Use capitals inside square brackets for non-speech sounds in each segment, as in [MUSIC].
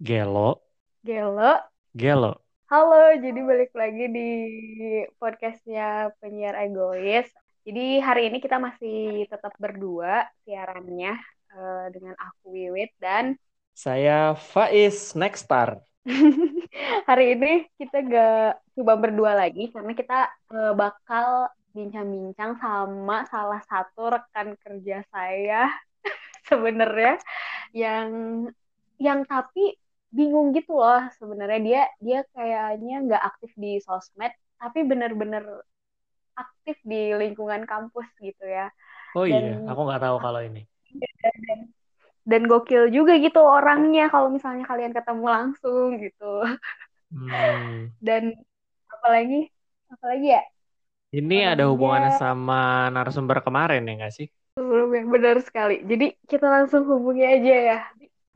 Gelo, Gelo. Gelo. Halo, jadi balik lagi di podcastnya penyiar egois. Jadi hari ini kita masih tetap berdua siarannya eh, dengan aku Wiwit dan Saya Faiz Nextar. [LAUGHS] hari ini kita gak coba berdua lagi karena kita eh, bakal bincang-bincang sama salah satu rekan kerja saya [LAUGHS] sebenarnya yang yang tapi bingung gitu loh sebenarnya. Dia dia kayaknya nggak aktif di sosmed tapi bener-bener aktif di lingkungan kampus gitu ya. Oh iya, Dan- aku nggak tahu kalau ini. dan gokil juga gitu orangnya kalau misalnya kalian ketemu langsung gitu. Hmm, dan apalagi apalagi ya? Ini ada Orangnya- hubungannya sama narasumber kemarin ya nggak sih? sebelumnya benar sekali. Jadi kita langsung hubungi aja ya.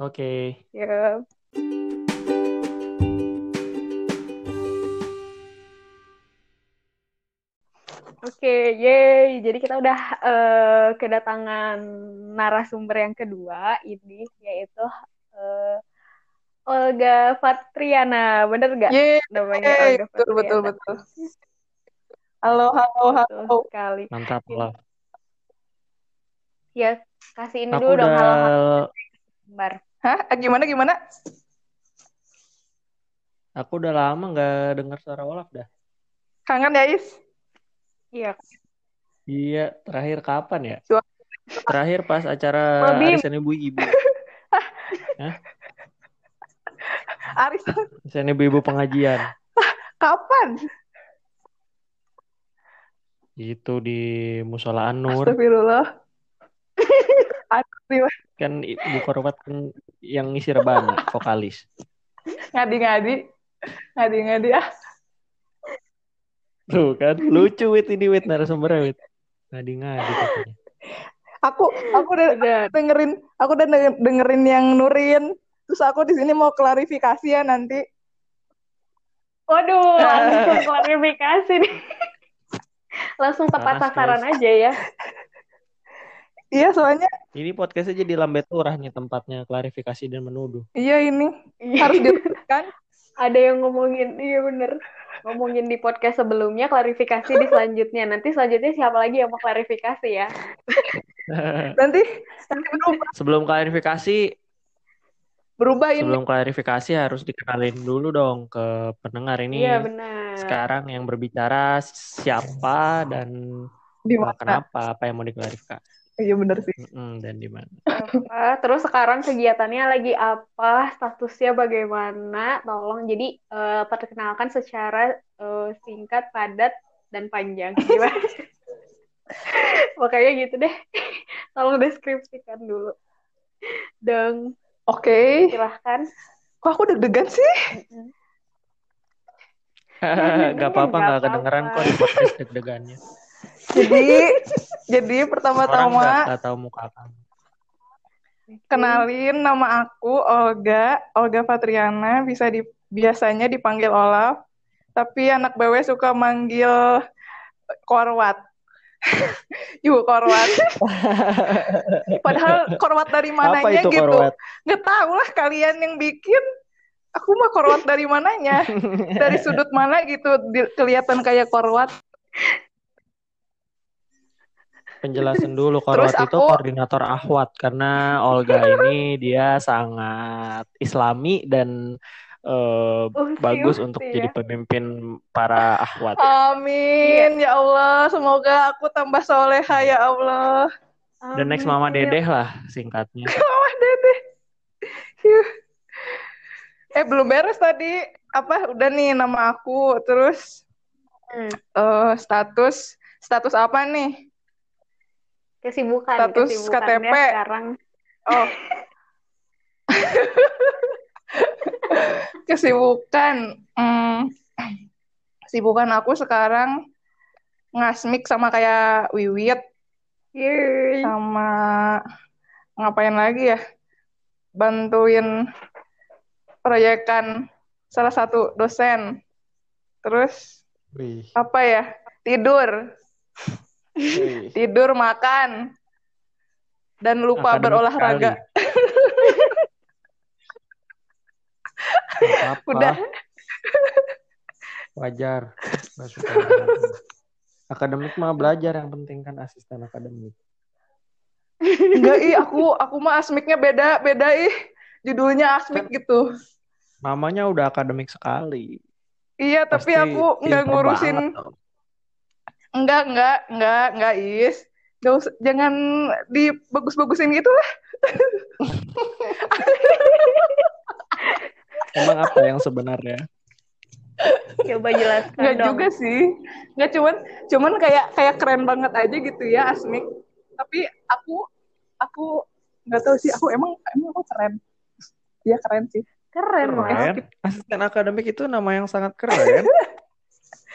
Oke. ya Oke, yeay. Jadi kita udah eh, kedatangan narasumber yang kedua ini, yaitu eh, Olga Fatriana. Bener nggak Yeay, namanya Olga betul, betul, Fatriana? betul. Halo, halo, Betul halo. sekali. Mantap lah. Ya, kasih ini Aku dulu dong udah halo Bar. Hah? Eh, Gimana, gimana? Aku udah lama nggak dengar suara Olaf dah. Kangen ya, Is? Iya. Iya, terakhir kapan ya? Terakhir pas acara Mabim. arisan ibu-ibu. Aris, [LAUGHS] Arisan ibu-ibu pengajian. [LAUGHS] kapan? Itu di Musola An-Nur. Astagfirullah. [LAUGHS] Kan Ibu Korwat kan yang ngisi rebana, vokalis. ngadi-ngadi. Ngadi-ngadi, ah. Tuh kan, lucu wit ini wit narasumbernya wit. Ngadi-ngadi katanya. Aku, aku udah Udah. dengerin, aku udah denger- dengerin yang Nurin. Terus aku di sini mau klarifikasi ya nanti. Waduh, [LAUGHS] langsung klarifikasi nih. Langsung tepat sasaran aja ya. Iya, soalnya, Ini podcastnya jadi lambe turah nih tempatnya klarifikasi dan menuduh. iya ini. Harus dilakukan. Ada yang ngomongin, iya bener. Ngomongin di podcast sebelumnya, klarifikasi di selanjutnya. Nanti selanjutnya siapa lagi yang mau klarifikasi ya? [LAUGHS] Nanti, nanti berubah, sebelum klarifikasi, berubah ini. sebelum klarifikasi harus dikenalin dulu dong ke pendengar ini. Iya benar. Sekarang yang berbicara siapa dan Di uh, mana? kenapa, apa yang mau diklarifikasi Iya, bener sih. Mm-mm, dan di mana. Apa? Terus sekarang kegiatannya lagi apa? Statusnya bagaimana? Tolong jadi eh, perkenalkan secara eh, singkat, padat, dan panjang. [LAUGHS] Gimana? Makanya gitu deh. Tolong deskripsikan dulu. Dan Oke. silahkan. Kok aku deg-degan sih? [LAUGHS] Gak apa-apa, Nggak gak kedengeran kok di podcast deg-degannya. Jadi, jadi pertama-tama gak, gak tahu muka kamu. kenalin nama aku Olga, Olga Fatriana, bisa di biasanya dipanggil Olaf, tapi anak BW suka manggil Korwat. [LAUGHS] Yuk Korwat. [LAUGHS] Padahal Korwat dari Apa mananya itu gitu. korwat? Nggak tahu lah kalian yang bikin. Aku mah Korwat dari mananya? [LAUGHS] Dari sudut mana gitu kelihatan kayak Korwat. Penjelasan [LAUGHS] dulu Korwat Terus itu aku- koordinator Ahwat karena Olga ini dia sangat Islami dan Usi, bagus usi untuk ya. jadi pemimpin para Ahwat. Amin. Ya Allah, semoga aku tambah soleha ya Allah. Dan next Mama Amin. Dedeh lah singkatnya. [LAUGHS] Mama Dede. Yuh. Eh belum beres tadi. Apa udah nih nama aku terus Hmm. eh status status apa nih? Kesibukan, Status KTP. sekarang. Oh. [LAUGHS] Kesibukan. Hmm. Kesibukan aku sekarang ngasmik sama kayak Wiwit Yeay. sama ngapain lagi ya? Bantuin proyekan salah satu dosen. Terus Wih, apa ya? Tidur. [LAUGHS] tidur, makan, dan lupa Akademik berolahraga. Apa? [LAUGHS] Udah. Wajar. Nggak suka. [LAUGHS] Akademik mah belajar yang penting kan asisten akademik. Enggak ih, aku aku mah asmiknya beda, beda ih. Judulnya asmik gitu. Namanya udah akademik sekali. Iya, tapi Pasti aku nggak ngurusin banget. Enggak, enggak, enggak, enggak is. Nggak usah, jangan dibagus-bagusin gitu lah. [LAUGHS] Emang apa yang sebenarnya? Coba jelaskan Enggak dong. juga sih. Enggak cuman cuman kayak kayak keren banget aja gitu ya asmik. Tapi aku aku nggak tahu sih aku emang emang aku keren. Iya keren sih. Keren. Keren. Asisten akademik itu nama yang sangat keren. [LAUGHS]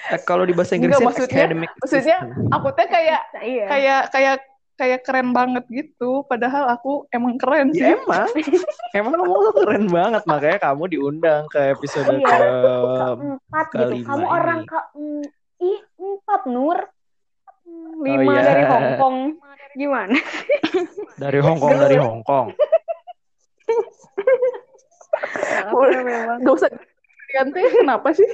Eh, kalau di bahasa Enggak, Inggrisnya maksudnya- academic maksudnya. Aku teh kayak Iya. kayak kayak kayak keren banget gitu. Padahal aku emang keren sih. Ya emang, [LAUGHS] emang kamu tuh keren banget makanya kamu diundang ke episode Iya. ke Keempat gitu. kelima Kamu ini. orang ke mm, ih empat Nur. Hmm, Lima iya. dari Hong Kong. Gimana? dari Hong Kong dari Hong Kong. Udah. memang. Gak usah ganti. Kenapa sih?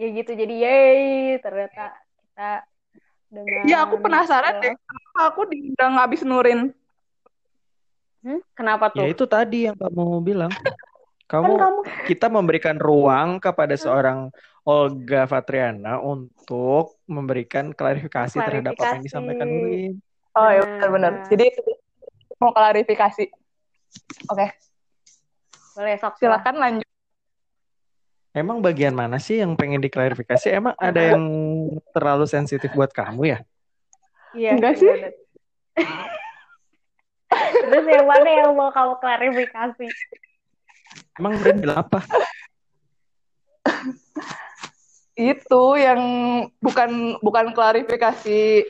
Ya gitu jadi yay ternyata kita dengan Ya aku penasaran deh. Kenapa aku diundang abis nurin? Hmm, kenapa tuh? Ya itu tadi yang kamu bilang. [LAUGHS] kan Kamu kamu kita memberikan ruang kepada seorang Olga Fatriana untuk memberikan klarifikasi, terhadap apa yang Klarifikasi. disampaikan Nurin. Oh ya Nah. benar-benar. Jadi mau klarifikasi. Oke, boleh sok silakan lanjut. Emang bagian mana sih yang pengen diklarifikasi? Emang ada yang terlalu sensitif buat kamu ya? Iya. Enggak sih. Terus yang mana yang mau kamu klarifikasi? Emang Nurin bilang apa? Itu yang bukan bukan klarifikasi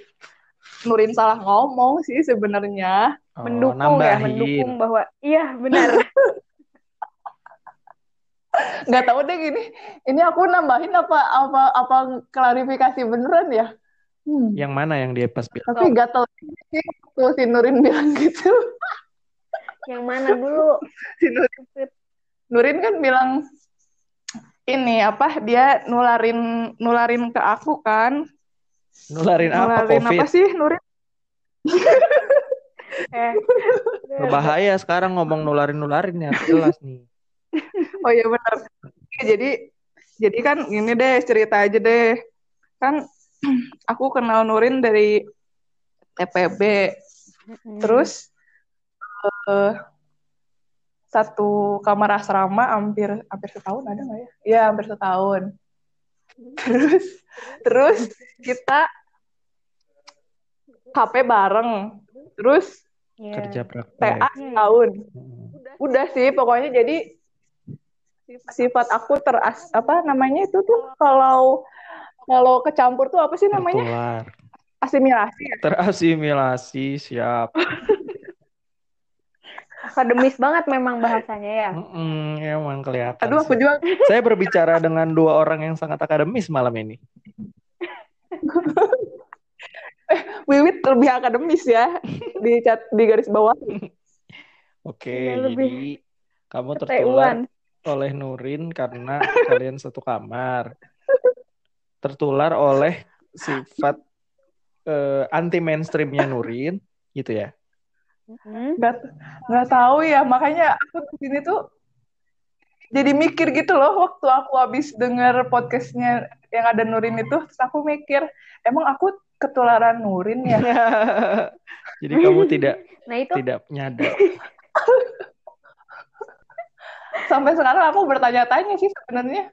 Nurin salah ngomong sih sebenarnya. Oh, mendukung ya, nambahin. mendukung bahwa iya benar. [LAUGHS] Nggak tahu deh gini. Ini aku nambahin apa apa apa klarifikasi beneran ya? Hmm. Yang mana yang dia pas bilang? Tapi gatel sih waktu si Nurin bilang gitu. yang mana dulu? [LAUGHS] Si Nurin, Nurin kan bilang ini apa dia nularin nularin ke aku kan? Nularin apa Nularin COVID? apa sih Nurin? [LAUGHS] Eh, Berbahaya sekarang ngomong nularin-nularin ya, jelas nih. [LAUGHS] Oh iya benar. Jadi jadi kan ini deh cerita aja deh. Kan [CLEARS THROAT] aku kenal Nurin dari TPB. Terus eh, satu kamar asrama hampir hampir setahun ada nggak ya? Iya hampir setahun. Terus terus kita KP bareng. Terus Iya. Kerja TA praktek. setahun. Hmm. Udah sih pokoknya jadi sifat aku teras apa namanya itu tuh kalau kalau kecampur tuh apa sih namanya? Tertular. Asimilasi ya? Terasimilasi, siap. [LAUGHS] Akademis banget memang bahasanya ya. Mm-mm, emang kelihatan. Aduh aku juga [LAUGHS] Saya berbicara dengan dua orang yang sangat akademis malam ini. [LAUGHS] Wiwit lebih akademis ya di cat di garis bawah. Oke, Iya, lebih jadi kamu tertular oleh Nurin karena kalian satu kamar. Tertular oleh sifat eh, anti mainstreamnya Nurin, gitu ya. Hmm. Nggak nggak tahu ya makanya aku di sini tuh jadi mikir gitu loh waktu aku habis denger podcastnya yang ada Nurin itu terus aku mikir emang aku ketularan Nurin ya [LAUGHS] Jadi kamu tidak Nah itu tidak nyadar. [LAUGHS] sampai sekarang aku bertanya-tanya sih sebenarnya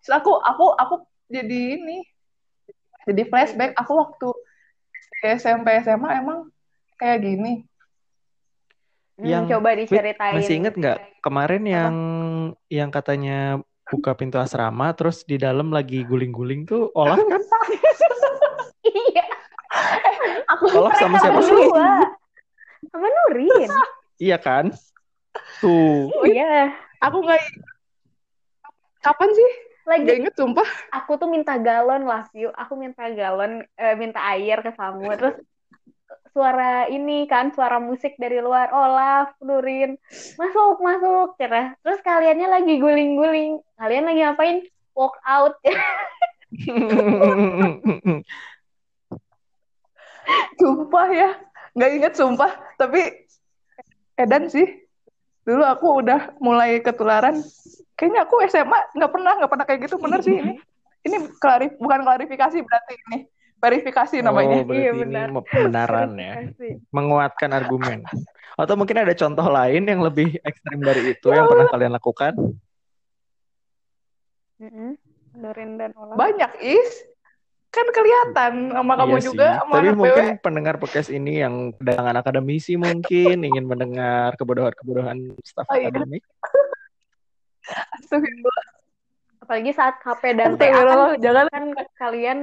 Terus aku aku aku jadi ini jadi flashback aku waktu SMP SMA emang kayak gini hmm, Yang coba Wait, diceritain. masih inget nggak kemarin yang yang katanya buka pintu asrama terus di dalam lagi guling-guling tuh Olaf kan? [LAUGHS] Iya. aku Olaf sama siapa sih? Sama Nurin. Iya kan? Tuh. Iya. Aku nggak kapan sih? Lagi Gak inget sumpah. Aku tuh minta galon lah view aku minta galon eh, minta air ke kamu. Terus suara ini kan suara musik dari luar. Olaf Nurin. Masuk masuk cerah terus kaliannya lagi guling-guling. Kalian lagi ngapain? Walk out. [LAUGHS] Sumpah ya. Nggak inget sumpah. Tapi edan sih dulu aku udah mulai ketularan kayaknya aku SMA nggak pernah nggak pernah kayak gitu bener sih ini ini klarif bukan klarifikasi berarti ini verifikasi namanya Oh, berarti Iya, ini benar. pembenaran ya. Menguatkan argumen. Atau mungkin ada contoh lain yang lebih ekstrim dari itu yang pernah kalian lakukan? Mm-mm. Nurin dan banyak is kan kelihatan sama kamu Iya sih. juga sama Tapi mungkin BW. pendengar podcast ini yang kedatangan akademisi mungkin [LAUGHS] ingin mendengar kebodohan-kebodohan staf Oh, iya. akademik. Astagfirullah. apalagi saat KP dan TA kan, Astagfirullah, jangan kan kalian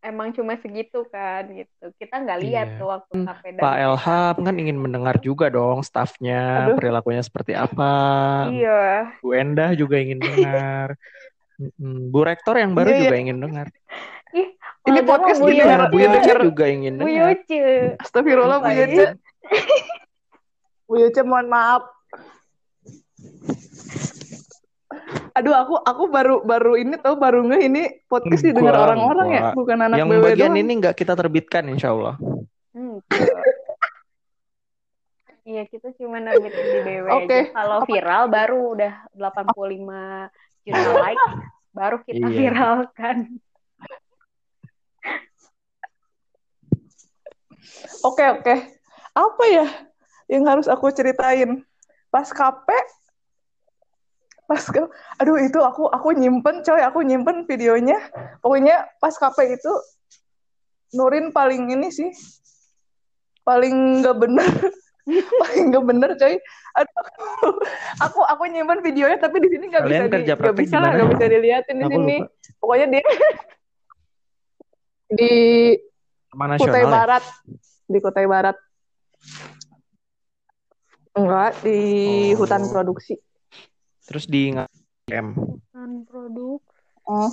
emang cuma segitu kan gitu kita nggak lihat Iya. tuh waktu KP dan Pak Elham kan ingin mendengar juga dong stafnya Aduh. perilakunya seperti apa. iya Bu Endah juga ingin [LAUGHS] dengar. Bu Rektor yang baru Iya, iya. juga ingin dengar. Ih Ini podcast Yoce. ya, Bu Iya. Yoce juga ingin Bu dengar. Yoce Astagfirullah Bu. Yoce. Bu Yoce mohon maaf. Aduh aku aku baru baru ini tahu baru nge ini podcast didengar orang-orang ya, bukan anak Yang BW bagian doang. ini nggak kita terbitkan insya Allah. Hmm, Iya, kita cuma nerbitin di BW Oke. aja. Kalau viral baru udah 85 juta like, baru kita Iya. viralkan. Oke oke. Apa ya yang harus aku ceritain? Pas KP pas ke, aduh itu aku aku nyimpen coy aku nyimpen videonya pokoknya pas KP itu Nurin paling ini sih paling nggak bener [LAUGHS] paling nggak bener coy aduh aku aku nyimpen videonya tapi di sini nggak bisa di, kerja nggak praktek bisa lah nggak bisa dilihatin di Aku sini lupa. pokoknya dia [LAUGHS] di Taman Kutai ya? Barat di Kutai Barat enggak di Oh. hutan produksi Terus di camp, Bukan produk. oh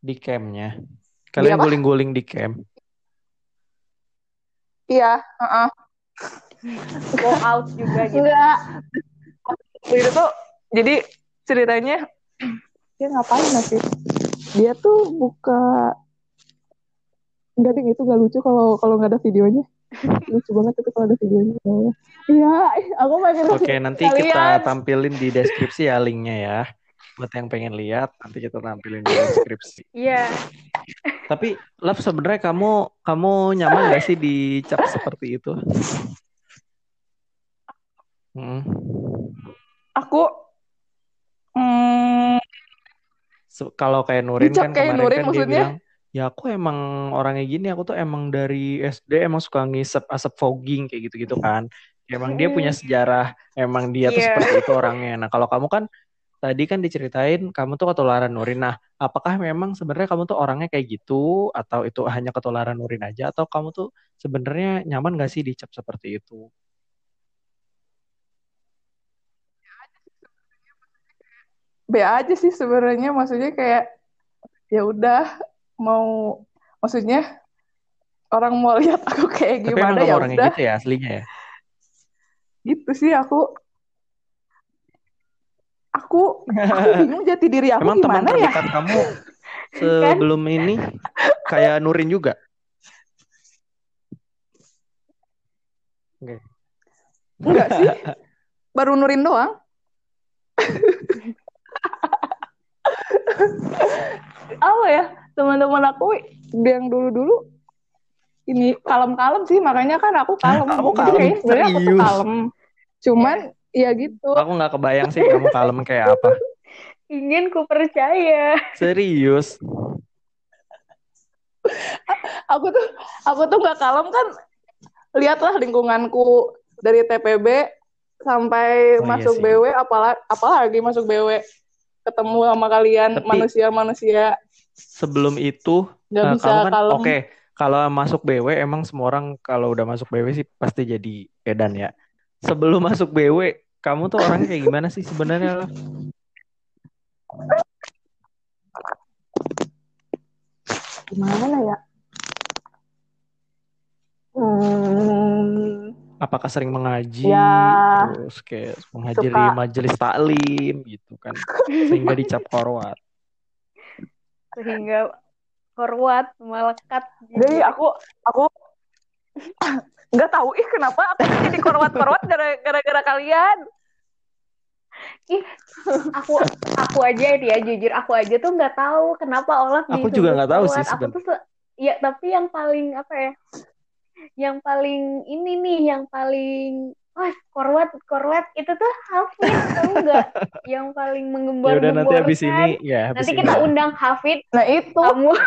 di campnya. Kalian guling-guling di camp. iya heeh. Go out juga gitu. enggak itu tuh jadi ceritanya dia ngapain sih dia tuh buka enggak deh itu gak lucu kalau kalau nggak ada videonya [LAUGHS] lucu banget itu kalau ada videonya iya aku pengen Oke, nanti Kalian- kita tampilin di deskripsi ya linknya ya. Buat yang pengen lihat, nanti kita tampilin di deskripsi. Iya. Tapi, Love sebenarnya kamu kamu nyaman gak sih dicap seperti itu? Mm. aku hmm, Se- Kalau kayak Nurin Dicap kan kayak kemarin Nurin kan dia maksudnya? bilang, ya aku emang orangnya gini, aku tuh emang dari SD emang suka ngisep asap fogging kayak gitu-gitu kan. Emang dia punya sejarah, emang dia tuh Iya. seperti itu orangnya. Nah kalau kamu kan tadi kan diceritain kamu tuh ketularan Nurin. Nah apakah memang sebenarnya kamu tuh orangnya kayak gitu, atau itu hanya ketularan Nurin aja, atau kamu tuh sebenarnya nyaman gak sih dicap seperti itu? B aja sih sebenarnya maksudnya kayak ya udah mau maksudnya orang mau lihat aku kayak Tapi emang gimana ya orangnya udah. gitu ya aslinya ya? gitu sih aku aku aku [LAUGHS] bingung jati diri aku Emang teman gimana ya. terdekat kamu [LAUGHS] sebelum ini kayak Nurin juga? enggak sih. [LAUGHS] Baru nurin doang. Apa ya teman-teman aku yang dulu-dulu ini kalem-kalem sih makanya kan aku kalem Hah, kamu kalem? kayaknya sebenarnya aku tuh kalem cuman ya gitu Aku nggak kebayang sih kamu kalem kayak apa. [LAUGHS] Ingin ku percaya. Serius? aku tuh aku tuh nggak kalem kan lihatlah lingkunganku dari TPB sampai Oh, iya masuk sih. BW apalagi apalagi masuk BW ketemu sama kalian manusia-manusia Sebelum itu, nggak nah, bisa kamu kan kalem oke. Kalau masuk BW emang semua orang kalau udah masuk BW sih pasti jadi edan ya. Sebelum masuk BW, kamu tuh orangnya kayak gimana sih sebenarnya? Gimana ya hmm, apakah sering mengaji Ya. terus kayak menghadiri Suka. majelis taklim gitu kan sehingga dicap korwat Sehingga korwat melekat. Jadi aku aku [COUGHS] nggak tahu ih kenapa aku jadi korwat-korwat gara- gara-gara kalian. Ih, aku aku aja ya jujur aku aja tuh nggak tahu kenapa Olaf Aku juga nggak tahu sih. Aku sebenarnya. tuh ya tapi yang paling apa ya? Yang paling ini nih, yang paling wah korwat korwat itu tuh Hafid tahu nggak? [LAUGHS] Yang paling ya mengembar udah nanti habis ini ya habis Nanti ini kita undang Hafid Nah itu kamu [LAUGHS]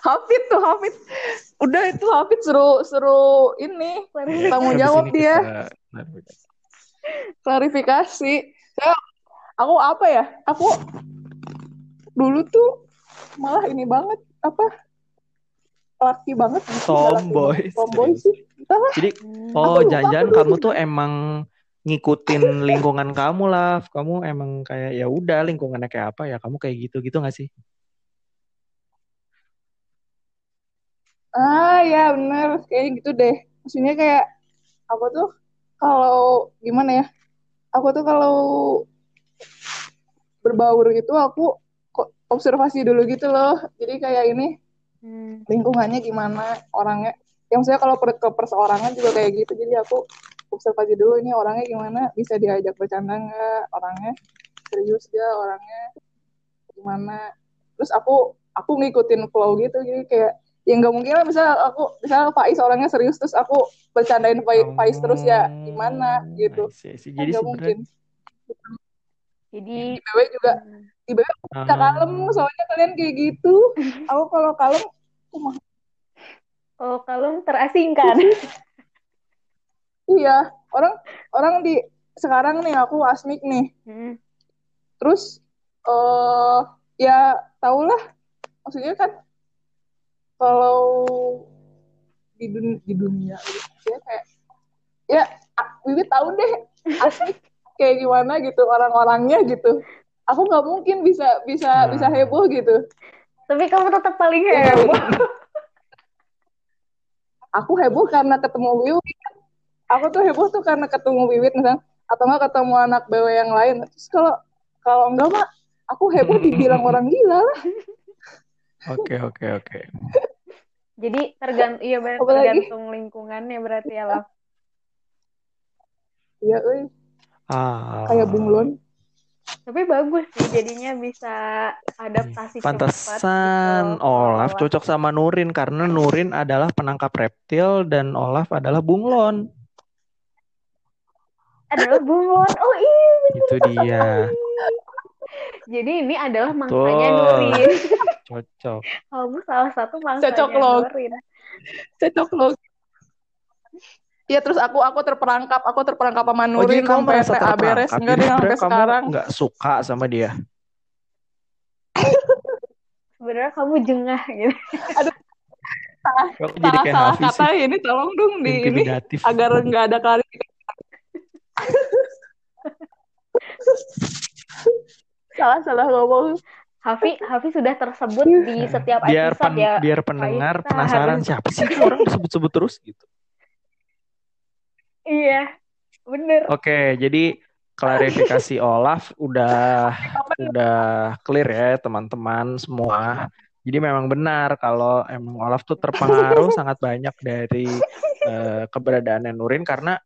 Hafid tuh Hafid. Udah itu Hafid suruh suruh ini Tanggung habis jawab ini dia. kita- klarifikasi. Saya aku apa ya? Aku dulu tuh malah ini banget apa? Laki banget. Tomboy. Tomboy sih. Jadi oh jangan-jangan kamu tuh emang ngikutin lingkungan kamu lah kamu emang kayak ya udah lingkungannya kayak apa ya kamu kayak gitu gitu nggak sih Ah ya bener kayak gitu deh. Maksudnya kayak aku tuh kalau gimana ya? Aku tuh kalau berbaur gitu aku observasi dulu gitu loh. Jadi kayak ini Hmm. lingkungannya gimana orangnya. Yang maksudnya kalau per, ke perseorangan juga kayak gitu. Jadi aku observasi dulu ini orangnya gimana, bisa diajak bercanda nggak, orangnya serius gak, orangnya gimana. Terus aku aku ngikutin flow gitu. Jadi kayak ya nggak mungkin lah misal aku misal Faiz orangnya serius terus aku bercandain Faiz, Faiz terus ya gimana Oh, gitu I see, I see. jadi nggak mungkin Jadi di BW juga BW aku bisa kalem ah, soalnya kalian kayak gitu [LAUGHS] aku kalau kalem aku mah oh kalau terasingkan. [LAUGHS] iya orang orang di sekarang nih aku asmik nih Hmm. terus eh ya tahulah maksudnya kan kalau di dunia, di dunia ya kayak ya Wiwi tahu deh [LAUGHS] asik kayak gimana gitu orang-orangnya gitu aku nggak mungkin bisa bisa bisa Ah. heboh gitu. Tapi kamu tetap paling Ya, heboh. aku heboh karena ketemu Wiwi aku tuh heboh tuh karena ketemu Wiwit misalnya atau nggak ketemu anak BW yang lain. Terus kalau kalau enggak mah aku heboh dibilang orang gila lah. Oke oke oke. Jadi tergantung iya benar tergantung lingkungannya berarti ya Laf. Iya, euy. ah. Kayak bunglon Tapi bagus sih jadinya bisa adaptasi cepat Pantesan gitu. Olaf cocok sama Nurin karena Nurin adalah penangkap reptil dan Olaf adalah bunglon. adalah bunglon. Oh iya. Itu dia. Jadi ini adalah Betul. mangsanya Nurin. Cocok. Kamu salah satu mangsanya Cocok loh. Nurin. cocok loh Iya terus aku aku terperangkap aku terperangkap sama Oh, jadi Nurin kamu sampai merasa terperangkap. enggak Jadi deh sampai sekarang nggak suka sama dia. Sebenarnya kamu jengah gitu. Jadi salah kayak salah Hafiz kata sih? ini tolong dong di ini agar nggak ada kali salah salah ngomong Hafi, Hafi sudah tersebut di setiap Biar episode pen- ya. biar pendengar penasaran harus- siapa sih orang disebut-sebut terus gitu. Iya, bener. Oke, jadi klarifikasi [LAUGHS] Olaf udah udah clear ya teman-teman semua. Jadi memang benar kalau emang Olaf tuh terpengaruh [LAUGHS] sangat banyak dari eh, keberadaannya Nurin karena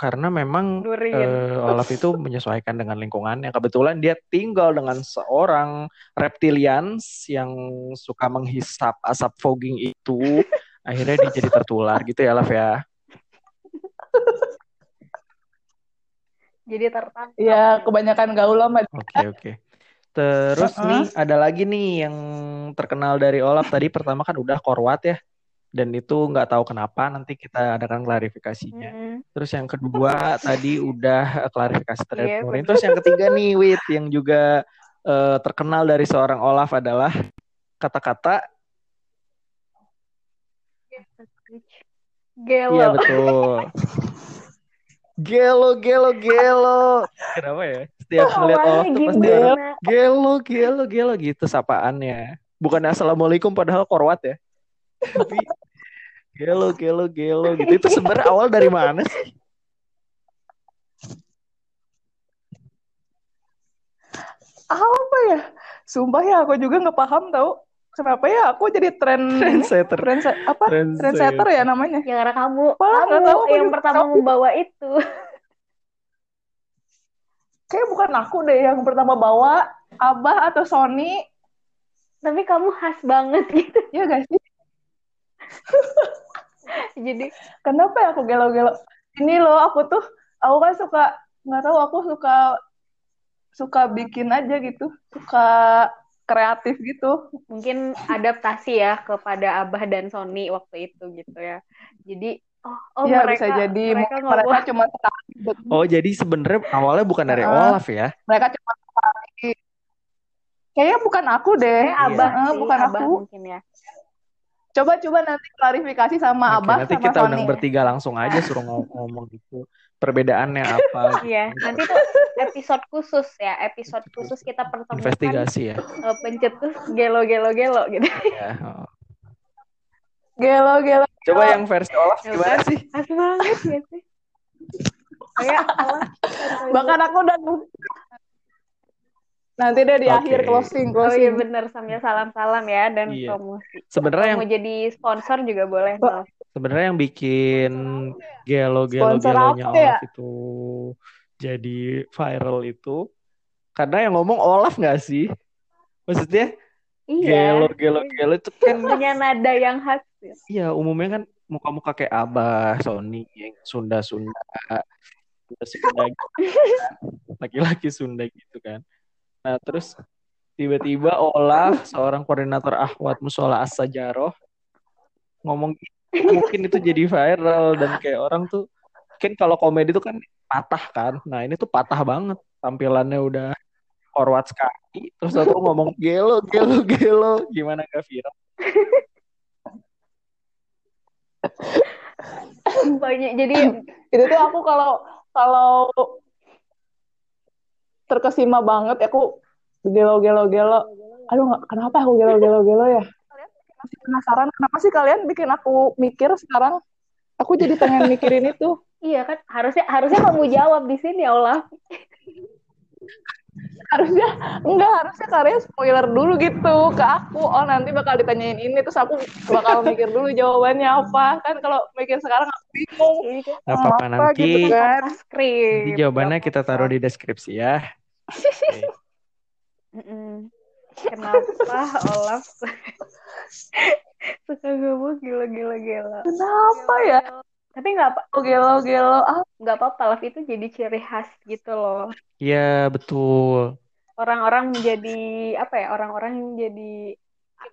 karena memang Nurin. eh, Olaf itu menyesuaikan dengan lingkungannya. Kebetulan dia tinggal dengan seorang reptilians yang suka menghisap asap fogging itu. Akhirnya dia jadi tertular gitu ya, Olaf ya. Jadi tertangkap. ya kebanyakan gaul sama Oke oke. Terus Uh-uh. nih ada lagi nih yang terkenal dari Olaf tadi pertama kan udah korwat ya. Dan itu nggak tahu kenapa nanti kita adakan klarifikasinya. Mm-mm. Terus yang kedua tadi udah klarifikasi terhadap Iya, Nurin. Terus yang ketiga nih Wit yang juga eh, terkenal dari seorang Olaf adalah kata-kata Gelo. iya betul. [LAUGHS] Gelo gelo gelo. Kenapa ya? Setiap melihat Awalnya tuh pasti orang Gelo, gelo, gelo gitu sapaannya. Bukan assalamualaikum padahal korwat ya. Tapi gelo gelo gelo gitu itu sebenarnya awal dari mana sih Apa ya? Sumpah ya aku juga nggak paham tau. Kenapa ya aku jadi tren trendsetter tren apa trendsetter ya namanya? Ya karena kamu, kamu tahu, yang pertama tahu. membawa itu. Kayak bukan aku deh yang pertama bawa Abah atau Sony. Tapi kamu khas banget gitu. Ya guys, sih? [LAUGHS] Jadi kenapa ya aku gelo-gelo? Ini loh aku tuh, aku kan suka nggak tahu aku suka suka bikin aja gitu, suka kreatif gitu. mungkin adaptasi ya kepada Abah dan Sony waktu itu gitu ya. Jadi oh, oh ya mereka bisa jadi mereka mereka ngomong cuma sekali. oh jadi sebenarnya awalnya bukan dari Heeh. Olaf ya Mereka cuma sekali. Kayaknya bukan aku deh. kayak Abah Heeh, sih, bukan Abah aku. mungkin ya. Coba-coba nanti klarifikasi sama Oke, Abah nanti sama kita Sony. undang bertiga langsung aja suruh ngom- ngomong gitu perbedaannya apa [LAUGHS] Iya, nanti tuh episode khusus ya, episode khusus kita pertemukan investigasi ya eh, pencetus gelo-gelo-gelo gitu. Ya, [LAUGHS] oh. Gelo-gelo. coba yang versi Olaf gimana sih Khas banget ya sih. [LAUGHS] Kayak. Bahkan aku udah nanti deh di Oke. akhir closing Oh iya closing. bener sambil salam-salam ya dan Iya. promosi. sebenarnya yang mau jadi sponsor juga boleh. Sebenarnya yang bikin gelo gelo Sponsor gelonya apa ya? Olaf itu jadi viral itu karena yang ngomong Olaf nggak sih maksudnya Iya. gelo gelo gelo itu kan Punya nada yang khas. ya. Iya, umumnya kan muka-muka kayak Abah, Sony, yang Sunda-Sunda, Sunda-Sunda kan. Laki-laki Sunda gitu kan. [LAUGHS] Nah, terus tiba-tiba Olaf, seorang koordinator Ahwat Musola As-Sajaroh, ngomong mungkin itu jadi viral dan kayak orang tuh kan kalau komedi itu kan patah kan. Nah, ini tuh patah banget. Tampilannya udah forward sekali. Terus satu ngomong gelo, gelo, gelo. Gimana gak viral? Banyak jadi Itu tuh aku kalau kalau terkesima banget aku gelo-gelo-gelo. Aduh, nggak- kenapa aku gelo-gelo-gelo ya? Masih penasaran kenapa sih kalian bikin aku mikir sekarang? Aku jadi pengen mikirin itu. iya kan harusnya harusnya kamu jawab di sini ya Olaf. Harusnya enggak, harusnya kalian spoiler dulu gitu ke aku. Oh, nanti bakal ditanyain ini terus aku bakal mikir dulu jawabannya apa. Kan kalau mikir sekarang aku bingung. Ini kan Gak apa-apa Apa nanti. gitu kan. Nanti jawabannya kita taruh di deskripsi ya. Kenapa Olaf suka ngomong gila-gila-gila? Kenapa ya? Tapi nggak apa Gelo-gelo. Ah, nggak apa-apa, Olaf itu jadi ciri khas gitu loh. Iya betul. Orang-orang menjadi apa ya? Orang-orang jadi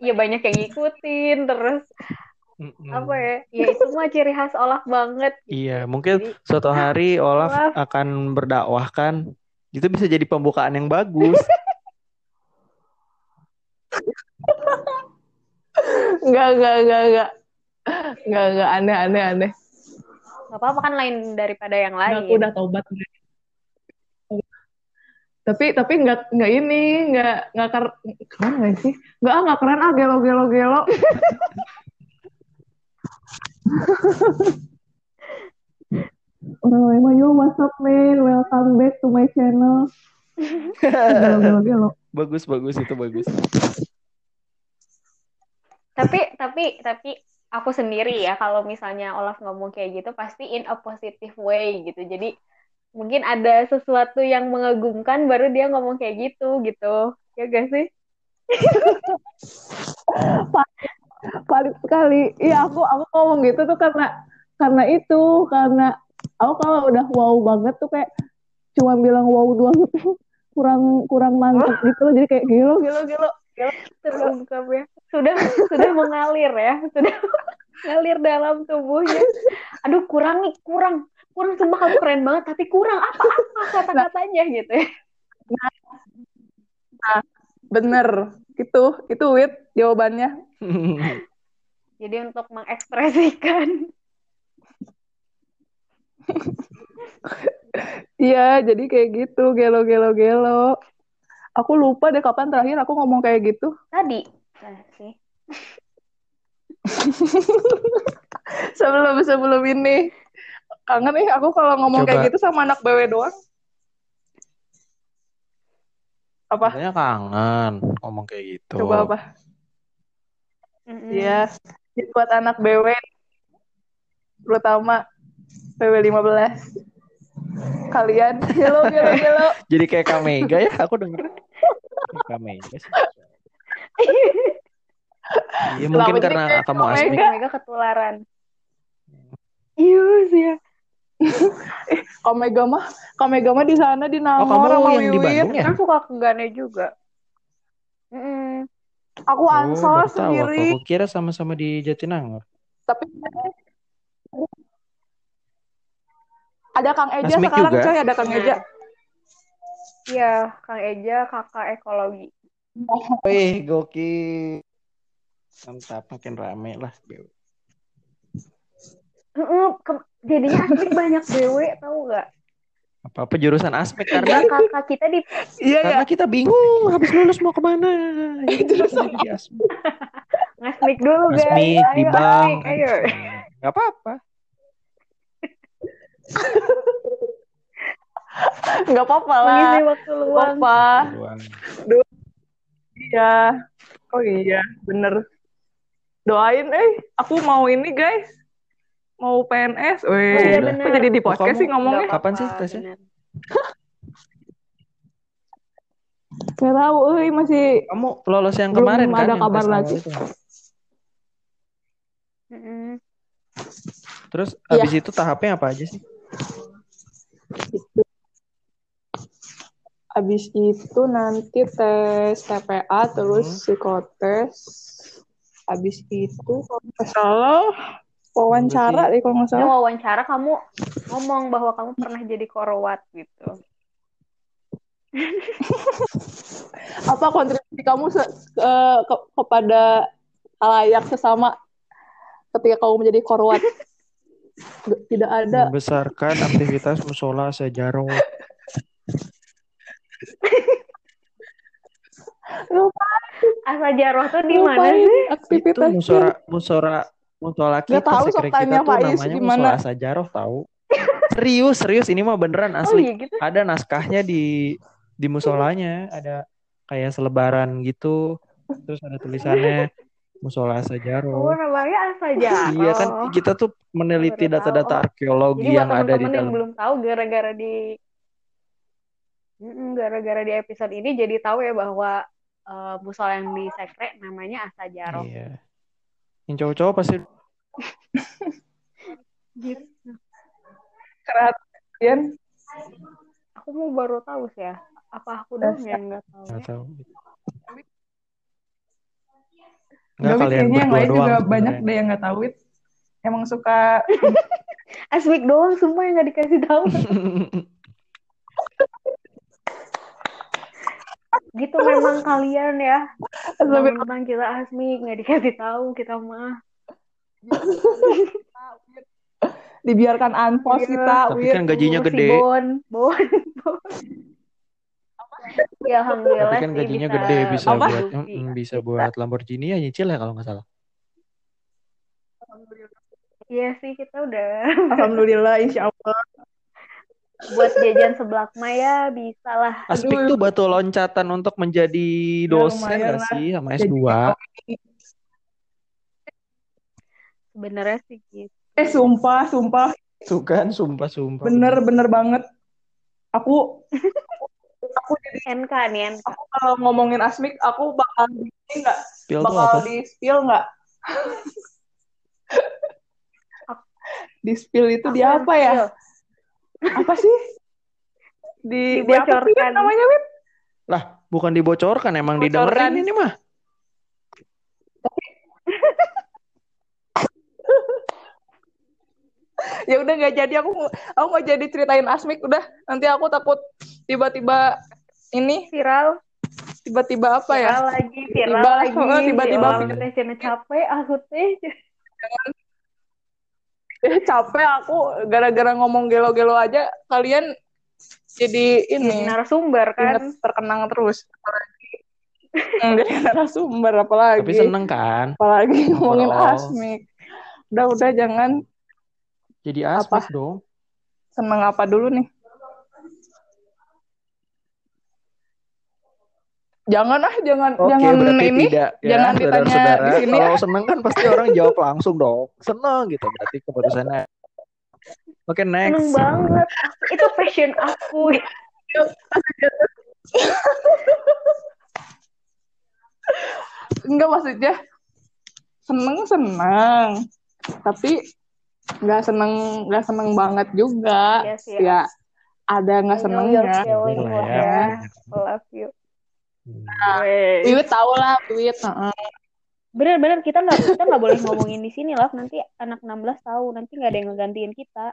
ya banyak yang ngikutin terus Mm-mm. apa ya? Ya itu mah ciri khas Olaf banget. Iya, mungkin Jadi suatu hari Olaf Olaf. akan berdakwah kan. Itu bisa jadi pembukaan yang bagus. [LAUGHS] enggak, enggak, enggak, enggak. Enggak, enggak, aneh, aneh, aneh. nggak apa-apa kan lain daripada yang Enggak, lain. aku udah taubat. Tapi, tapi enggak, enggak ini, enggak, enggak keren, keren nggak sih? Enggak, ah, enggak keren ah, gelo, gelo, gelo. [LAUGHS] Orang lain mah, yo, what's up, man? Welcome back to my channel. Bagus bagus itu bagus. Tapi tapi tapi aku sendiri ya kalau misalnya Olaf ngomong kayak gitu pasti in a positive way gitu. Jadi mungkin ada sesuatu yang mengagumkan baru dia ngomong kayak gitu gitu. Ya gak sih? [LAUGHS] valid sekali. Iya aku aku ngomong gitu tuh karena karena itu karena aku kalau udah wow banget tuh kayak cuma bilang wow doang gitu kurang kurang mantep gitu loh jadi kayak gelo gelo Terungkap ya. Sudah sudah mengalir ya. Sudah [LAUGHS] mengalir dalam tubuhnya. Aduh kurang nih, kurang. Kurang sumpah kamu keren banget tapi kurang apa-apa kata-katanya gitu ya. bener itu itu wit jawabannya [LAUGHS] Jadi untuk mengekspresikan iya jadi kayak gitu gelo gelo gelo aku lupa deh kapan terakhir aku ngomong kayak gitu tadi. Nah, sih. [LAUGHS] sebelum sebelum ini kangen nih aku kalau ngomong Coba. kayak gitu sama anak BW doang. Apa? Katanya kangen ngomong kayak gitu. Coba apa? Iya, Jadi buat anak BW terutama BW 15. Kalian gelo gelo gelo. Jadi kayak Kamega ya, aku denger. Kamega sih. Iya mungkin karena kamu Kamega? asmik. Mega ketularan. Iya sih ya. [LAUGHS] Komega mah, Komega mah di sana di Oh Nangor kamu sama yang di Wiwin. Bandung ya? Kan suka ke Gane juga. Mm-mm. Aku Oh, tahu aku. sendiri, Aku kira sama-sama di Jatinangor. tapi ada Kang Eja sekarang juga? coy, ada Kang. Eja. Iya, Kang Eja, kakak ekologi. Wih, gokil. Mantap, makin rame lah. Jadinya asik banyak BW tahu nggak? Apa-apa jurusan aspek Karena karena kakak kita di Iya ya, karena kita bingung habis lulus mau ke mana. Di aspek. ngasmik dulu guys. Asmik di bank. asmik, ayo. Gak apa-apa. Nggak apa-apa lah. Mengisi waktu Nggak luang. apa. Iya. Oh iya, bener. Doain, eh, aku mau ini guys. Mau PNS. Weh, Oh, iya, kok jadi di Oh, podcast kamu- sih ngomongnya? Nggak Kapan sih tesnya? [LAUGHS] Gak tahu, eh, masih Kamu lolos yang Belum kemarin kan? ada yang kabar lagi. Terus Iya. abis itu tahapnya apa aja sih? Habis itu nanti tes TPA terus Hmm. psikotes. Habis itu kalau nggak salah wawancara deh kalau nggak Ini salah. wawancara kamu ngomong bahwa kamu pernah jadi korwat gitu. [LAUGHS] Apa kontribusi kamu se- ke- ke- kepada halayak sesama ketika kamu menjadi korwat? [LAUGHS] Tidak ada. Membesarkan aktivitas musola sejaroh. Lupa, Asa Jaroh tuh di mana sih? Itu aktivitas musora musora musola kita tahu kita tuh Faiz namanya gimana. musola sejaroh tahu. Serius, serius ini mah beneran Oh asli. iya gitu. Ada naskahnya di di musolanya, ada kayak selebaran gitu. Terus ada tulisannya musola Oh sejaroh. namanya Asa Jaroh. Iya kan kita tuh meneliti data-data arkeologi Jadi yang ada di teman-teman yang dalam. belum tahu gara-gara di gara-gara di episode ini jadi tahu ya bahwa eh, musola yang di sekre namanya Asa Jaroh. Iya. Yang cowok-cowok pasti [LAUGHS] Gitu. keren. Aku mau baru tahu sih ya. Apa aku doang yang nggak tahu? nggak ya? tahu. Nggak Tapi kalian kayaknya yang berdua lain doang juga banyak sebenarnya. deh yang nggak tahu it. Emang suka [LAUGHS] Asmik doang semua yang nggak dikasih tahu. [LAUGHS] gitu memang kalian ya. Tentang kita Asmik nggak dikasih tahu kita mah. dibiarkan Iya. kita. Tapi Wit. kan gajinya Si gede. Bon, Bon, Bon. Ya alhamdulillah Tapi kan sih gajinya bisa gede bisa Apa? buat mm, bisa buat Lamborghini ya nyicil ya kalau nggak salah. Iya sih kita udah [LAUGHS] Alhamdulillah, insya Allah. buat jajan seblak Maya bisa lah. Aduh. tuh batu loncatan untuk menjadi dosen lumayan nggak lah. sih sama Jadi S2? Sebenarnya sih gitu. Eh, sumpah, sumpah. Tuh kan sumpah sumpah. Bener, bener banget. Aku, [LAUGHS] aku jadi, NK nih NK. aku kalau ngomongin Asmik, aku bakal di ini nggak? Bakal di spill nggak? [LAUGHS] di spill itu di apa ya? Apa sih? [LAUGHS] Di, di apa sih Dibocorkan. namanya, Wit? Lah, bukan dibocorkan emang Bocorkan. didengerin ini mah. [LAUGHS] Ya udah nggak jadi, aku aku nggak jadi ceritain Asmik, udah. Nanti aku takut tiba-tiba ini, viral, tiba-tiba apa ya? viral lagi, viral Tiba- lagi. oh, tiba-tiba Ya teh capek aku teh. Eh, capek aku gara-gara ngomong gelo-gelo aja kalian jadi Jadi ini narasumber kan. inget terkenang terus apalagi [LAUGHS] jadi narasumber apalagi Tapi seneng kan? apalagi ngomongin Overall. asmik Udah, udah jangan Jadi Apa? asmik dong. seneng apa dulu nih. Jangan ah, jangan Oke, jangan ini. tidak ya, jangan ditanya saudara-saudara. di sini, Kalau seneng kan pasti orang jawab langsung dong. Seneng gitu, berarti keputusannya. Oke, Seneng next. banget. Aku- Itu passion aku. Enggak maksudnya seneng seneng, tapi nggak seneng nggak seneng banget juga. Iya sih. Ya ada nggak senengnya. ya. ya. Love you. Weh. Wiwit tau lah, Wiwit. heeh. Bener-bener kita nggak kita nggak boleh ngomongin di sini lah. Nanti anak 16 tahu. Nanti nggak ada yang ngegantiin kita.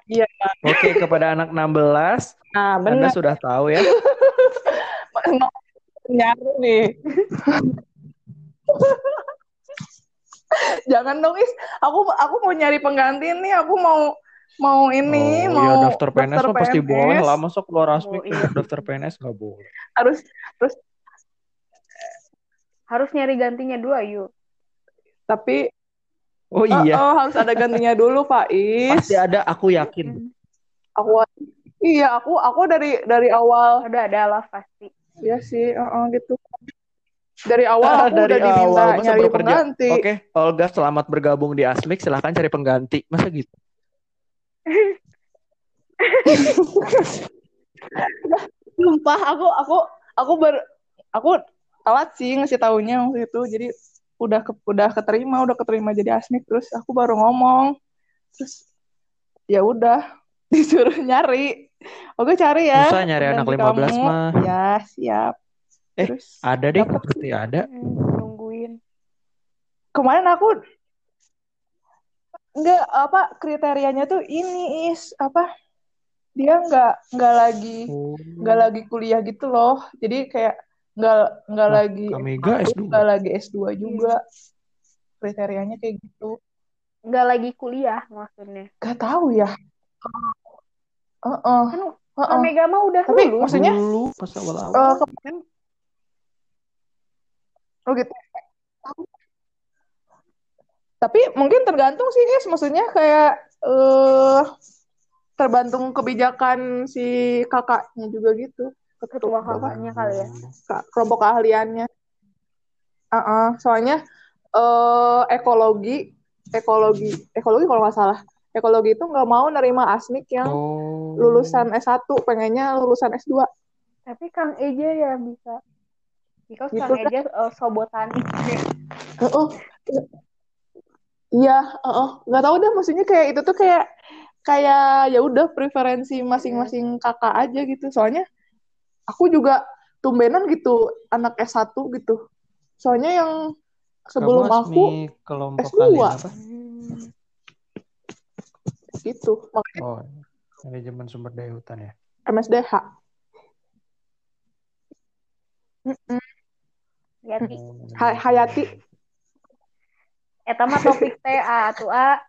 Oke, kepada anak 16, Nah, Anda bener. sudah tahu ya. [LAUGHS] Nyari nih. [LAUGHS] Jangan dong, Is. Aku aku mau nyari pengganti nih. Aku mau mau ini, oh, mau ya daftar PNS pasti PNS. boleh lah. Masa keluar asmik Oh, iya. daftar PNS nggak boleh. Harus terus Harus nyari gantinya dua yuk. tapi Oh oh, iya, oh, harus ada gantinya dulu, Pak Is. pasti ada. Aku yakin. Aku iya, aku aku dari dari awal Udah ada lah pasti. ya sih, heeh, gitu. Dari awal Ah, aku dari udah diminta awal, masa nyari pengganti. Oke, Olga selamat bergabung di Asmik. Silahkan cari pengganti. Masa gitu? [LAUGHS] [LAUGHS] Sumpah, aku aku aku ber aku telat sih ngasih taunya waktu itu. Jadi udah ke, udah keterima, udah keterima jadi asmik terus aku baru ngomong. Terus ya udah [LAUGHS] disuruh nyari. Oke cari ya. Susah nyari anak pengganti 15 kamu. mah. Ya, siap. Eh, terus Ada deh, pasti ada. Hmm, nungguin. kemarin aku nggak apa kriterianya tuh ini is apa dia nggak nggak lagi Oh, nggak lagi kuliah gitu loh jadi kayak nggak nggak lagi Kamega S1, S2. nggak lagi S2 juga kriterianya kayak gitu Nggak lagi kuliah maksudnya. gak tahu ya Heeh, Kan heeh. Mega mah udah tapi lulus. maksudnya Dulu pas awal-awal. ke- Kan oh gitu tapi mungkin tergantung sih is maksudnya kayak eh tergantung kebijakan si kakaknya juga gitu ketua kakaknya kali ya. kelompok keahliannya. Uh-uh, soalnya eh ekologi, ekologi, ekologi kalau nggak salah, ekologi itu nggak mau nerima asmik yang Oh. lulusan S1, pengennya lulusan S2. Tapi Kang Eja ya bisa. Because Gitu Kang kan? Eja uh, sobotanik. Heeh. Iya, heeh. nggak tahu deh, maksudnya kayak itu tuh kayak kayak ya udah preferensi masing-masing kakak aja gitu. Soalnya aku juga tumbenan gitu anak S1 gitu. Soalnya yang sebelum Kamu aku kelompok S2. kalian apa? Gitu, makanya Oh, manajemen sumber daya hutan ya. MSDH. Mm-mm. Yati. Oh, [LAUGHS] Ha- Hayati. Eta mah topik teh A [LAUGHS] atuh A.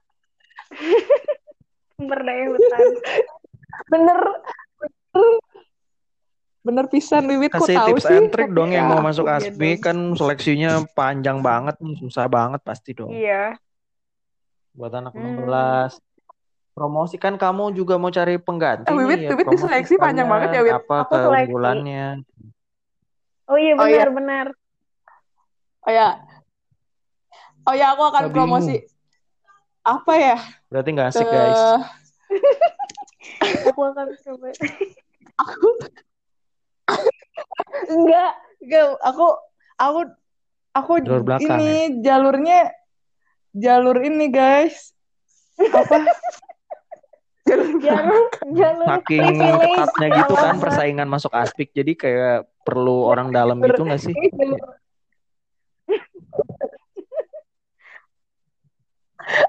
[LAUGHS] Sumber daya hutan. Bener, bener pisan Wiwit kok Kasih tahu tips sih? and trick dong yang Ya, mau [LAUGHS] masuk ASMI gitu. kan seleksinya panjang banget nih, susah banget pasti dong. Iya. Buat anak Hmm. 16. Promosi kan kamu juga mau cari pengganti Eh, Wiwit, ya. Wiwit diseleksi panjang banget ya, sekalian. Wit. Apa Aku seleksi. keunggulannya? Oh iya Oh, iya. benar benar. Oh ya, oh ya aku akan promosi apa ya? Berarti nggak asik Ke guys. [LAUGHS] Aku akan coba. [LAUGHS] aku enggak, enggak. Aku aku aku Jalur belakang ini jalurnya jalur ini guys. Apa? [LAUGHS] jalur Jalur jalur Saking privilege. ketatnya gitu kan persaingan masuk aspik jadi kayak perlu orang dalam gitu nggak sih?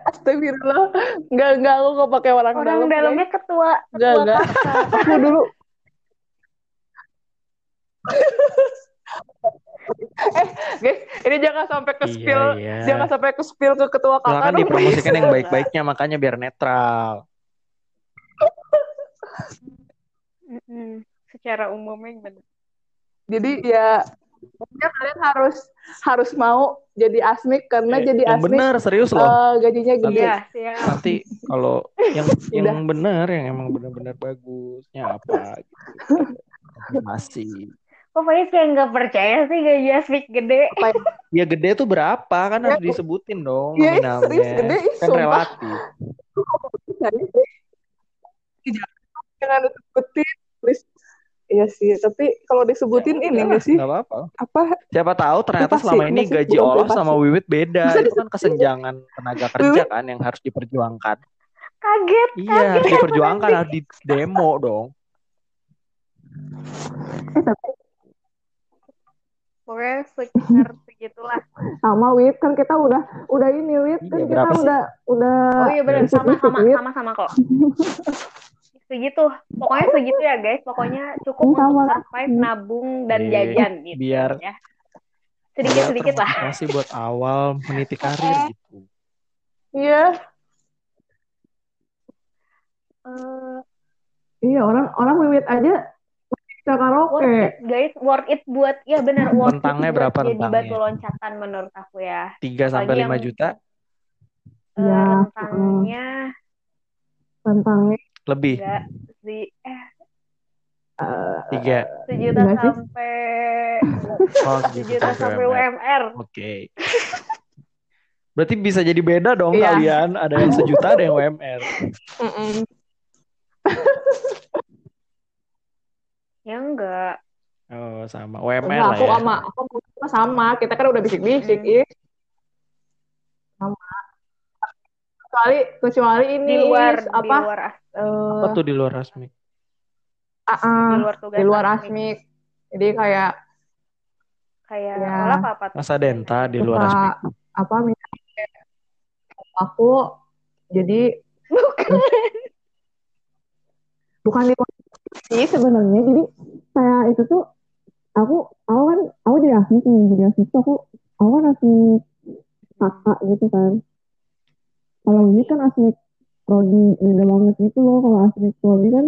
Astagfirullah. Enggak, enggak aku nggak pakai orang, Orang dalam. dalamnya ketua Enggak, ketua enggak. Aku dulu eh, guys, ini jangan sampai ke spill, Iya, iya. jangan sampai ke spill ke ketua kakak Silakan dong, dipromosikan please. yang baik-baiknya makanya biar netral. Secara umumnya benar. Jadi ya Pokoknya kalian harus harus mau jadi asmik karena Eh, jadi yang asmik bener serius loh. eh, gajinya gede. Iya, siap. Nanti kalau yang [LAUGHS] yang bener yang emang bener-bener bagusnya apa [LAUGHS] gitu. Masih. Kok Faiz kayak nggak percaya sih gaji Asmik gede? Apa ya? Ya gede tuh berapa kan Ya, harus disebutin dong Iya, nominalnya. serius gede, ih, Kan sumpah. relatif. Jangan disebutin, please. Iya sih, tapi kalau disebutin Ya ini enggak sih? nggak apa-apa. Apa? Siapa tahu ternyata Privasi, selama ini gaji Olaf sama Wiwit beda. Bisa Itu kan kesenjangan tenaga kerja kan yang harus diperjuangkan. Kaget. Iya, harus diperjuangkan, harus di demo dong. Pokoknya sekitar [LAUGHS] segitulah. Sama Wit kan kita udah udah ini Wit kan Iya, kita sih? udah udah Oh iya benar sama sama sama sama kok. [LAUGHS] Segitu. Pokoknya segitu ya guys. Pokoknya cukup Sama untuk survive, nabung dan Iya, jajan gitu biar- ya. Sedikit-sedikit lah. Masih buat awal meniti karir gitu. Iya, Eh, iya orang orang Wiwit aja bisa worth karaoke. it guys, worth it buat ya benar worth Rentangnya it buat berapa jadi rentangnya? batu loncatan menurut aku ya. 3 sampai Apalagi 5 yang- juta Eh, Iya, rentangnya Tentangnya lebih. enggak sih eh eh, 3. sejuta sampai Oh, sejuta sampai UMR. UMR. Oke. Berarti bisa jadi beda dong Iya. kalian. Ada yang sejuta, ada yang UMR. [LAUGHS] Ya enggak. Oh, sama. UMR Enggak, lah aku ya. sama aku sama sama. Kita kan udah bisik-bisik, Hmm. ih. Sama. Kecuali kecuali ini Di luar Is, di apa? luar as- eh, Apa tuh di luar resmi? ah, ah, di luar tugas di luar asmik. asmik. Jadi kayak kayak Ya. Olaf apa tuh? Masa denta di luar resmi. apa misalnya aku jadi bukan di sih sebenarnya. Jadi kayak itu tuh aku aku kan aku jadi asmik nih jadi asmik tuh aku aku kan kakak gitu kan. Kalau ini kan asmik prodi beda banget gitu loh. Kalau asmik prodi kan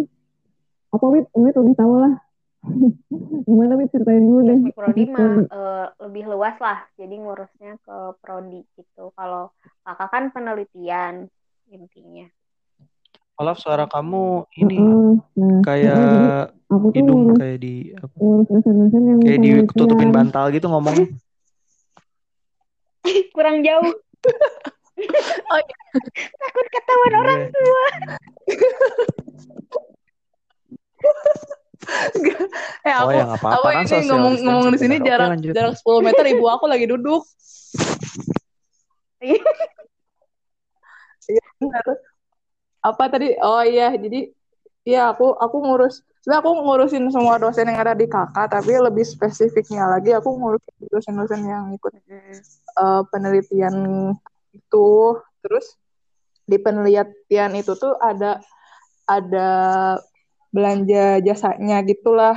apa wit? Wit lebih tahu lah. [LAUGHS] Gimana wit ceritain dulu deh? Asmik prodi mah eh, lebih luas lah. Jadi ngurusnya ke prodi gitu. Kalau kakak kan penelitian intinya. Olaf suara kamu ini Heeh, nah kayak aku tuh hidung ngurus kayak di apa? ngurus dosen-dosen yang Kayak ditutupin penelitian. bantal gitu ngomongnya. [LAUGHS] Kurang jauh. [LAUGHS] Oh, iya. Takut ketahuan orang Iya. tua. [LAUGHS] eh Oh aku ya nggak apa-apa aku kan ini ngomong ngomong di sini. Oke, jarak lanjut. jarak 10 meter ibu aku lagi duduk. Iya benar. Apa tadi? Oh iya, jadi iya aku aku ngurus sebenarnya aku ngurusin semua dosen yang ada di kakak, tapi lebih spesifiknya lagi aku ngurusin dosen-dosen yang ikut eh, penelitian itu. Terus di penelitian itu tuh ada ada belanja jasanya gitulah.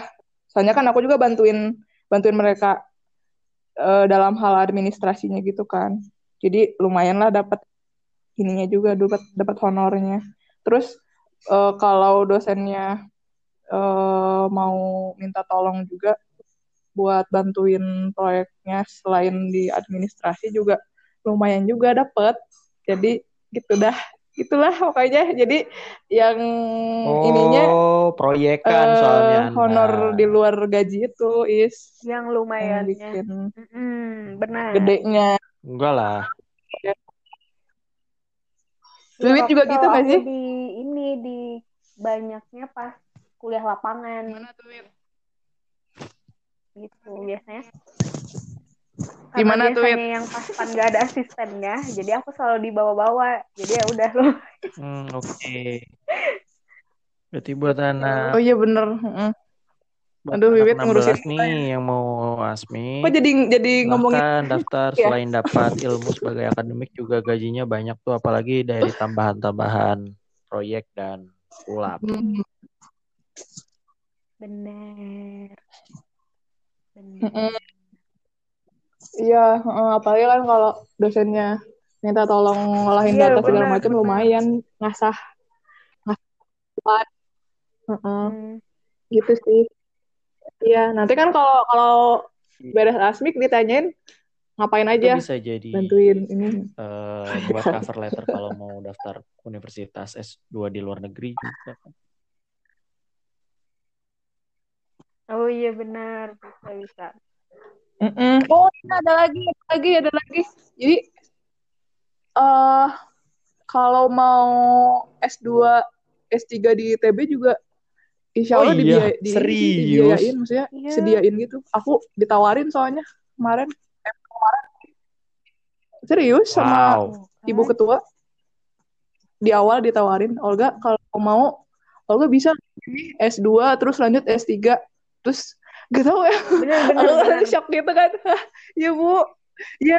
Soalnya kan aku juga bantuin bantuin mereka eh, dalam hal administrasinya gitu kan. Jadi lumayan lah dapat ininya juga dapat dapat honornya. Terus eh, kalau dosennya eh, mau minta tolong juga buat bantuin proyeknya selain di administrasi juga lumayan juga dapat. Jadi gitu dah. Itulah pokoknya. Jadi yang ininya Oh, proyekan eh, soalnya honor di luar gaji itu is Yang yang lumayannya. bikin Mm-mm, benar. gedenya. Enggak lah. Ya, Wiwit juga waktu gitu aku sih? Di ini di banyaknya pas kuliah lapangan tuh, Wit? gitu biasanya. Karena Gimana tuh, biasanya yang pas pan gak ada asistennya, jadi aku selalu dibawa-bawa. Jadi ya udah loh. Hmm, oke. Berarti buat anak Oh iya bener. Heeh. Aduh, Wiwit 16 ngurusin nih yang mau asmi. Kok jadi jadi ngomongin Silahkan daftar [LAUGHS] ya? selain dapat ilmu sebagai akademik juga gajinya banyak tuh apalagi dari tambahan-tambahan proyek dan ulap. Hmm, Bener. Iya, heeh, apalagi kan kalau dosennya minta tolong ngolahin Iya, data segala benar, macam lumayan ngasah ngasah Heeh, Hmm. gitu sih. Iya, nanti kan kalau kalau beres asmik ditanyain ngapain Itu aja bisa jadi bantuin ini eh, buat cover letter kalau mau daftar universitas S2 di luar negeri juga. Oh iya benar, bisa bisa. Mm-mm. Oh, ini ada lagi, ada lagi, ada lagi. Jadi, eh kalau mau S2, S3 di ITB juga, insya Oh Allah iya, dibiaya- di, serius? dibiayain, maksudnya Iya. sediain gitu. Aku ditawarin soalnya kemarin, eh, kemarin. Serius sama Wow. ibu ketua di awal ditawarin, Olga kalau mau, Olga bisa ini S2 terus lanjut S3 terus gak tau ya benar. shock gitu kan [LAUGHS] ya bu ya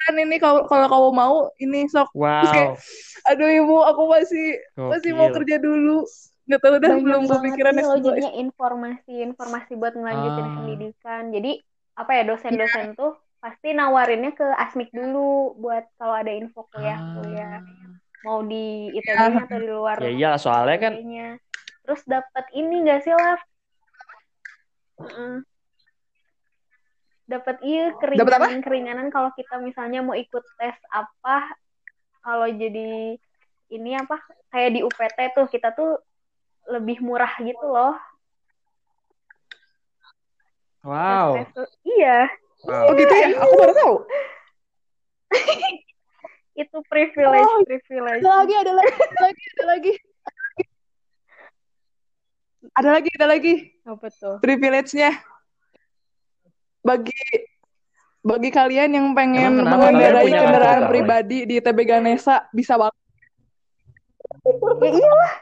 kan ini kalau kalau kamu mau ini sok Wow. Terus kayak, aduh ibu aku masih masih mau Gokil. kerja dulu nggak tahu dah Banyak belum kepikiran nih loh S2 jadinya informasi-informasi buat ngelanjutin Ah. pendidikan. Jadi apa ya dosen-dosen tuh pasti nawarinnya ke Asmik dulu buat kalau ada info kuliah-kuliah mau di ITB-nya atau di luar Ah. Ya iyalah soalnya kan. Terus dapat ini gak sih? Heeh. Dapat iya Dapat apa? keringanan-keringanan kalau kita misalnya mau ikut tes apa kalau jadi ini apa kayak di UPT tuh kita tuh lebih murah gitu loh. wow. Iya, oh gitu ya aku baru tahu [LAUGHS] itu privilege, Oh, privilege. ada lagi ada lagi ada lagi ada lagi ada lagi ada lagi Apa tuh? privilege-nya bagi bagi kalian yang pengen mengendarai punya kendaraan pribadi di ITB Ganesa bisa banget. Ya iyalah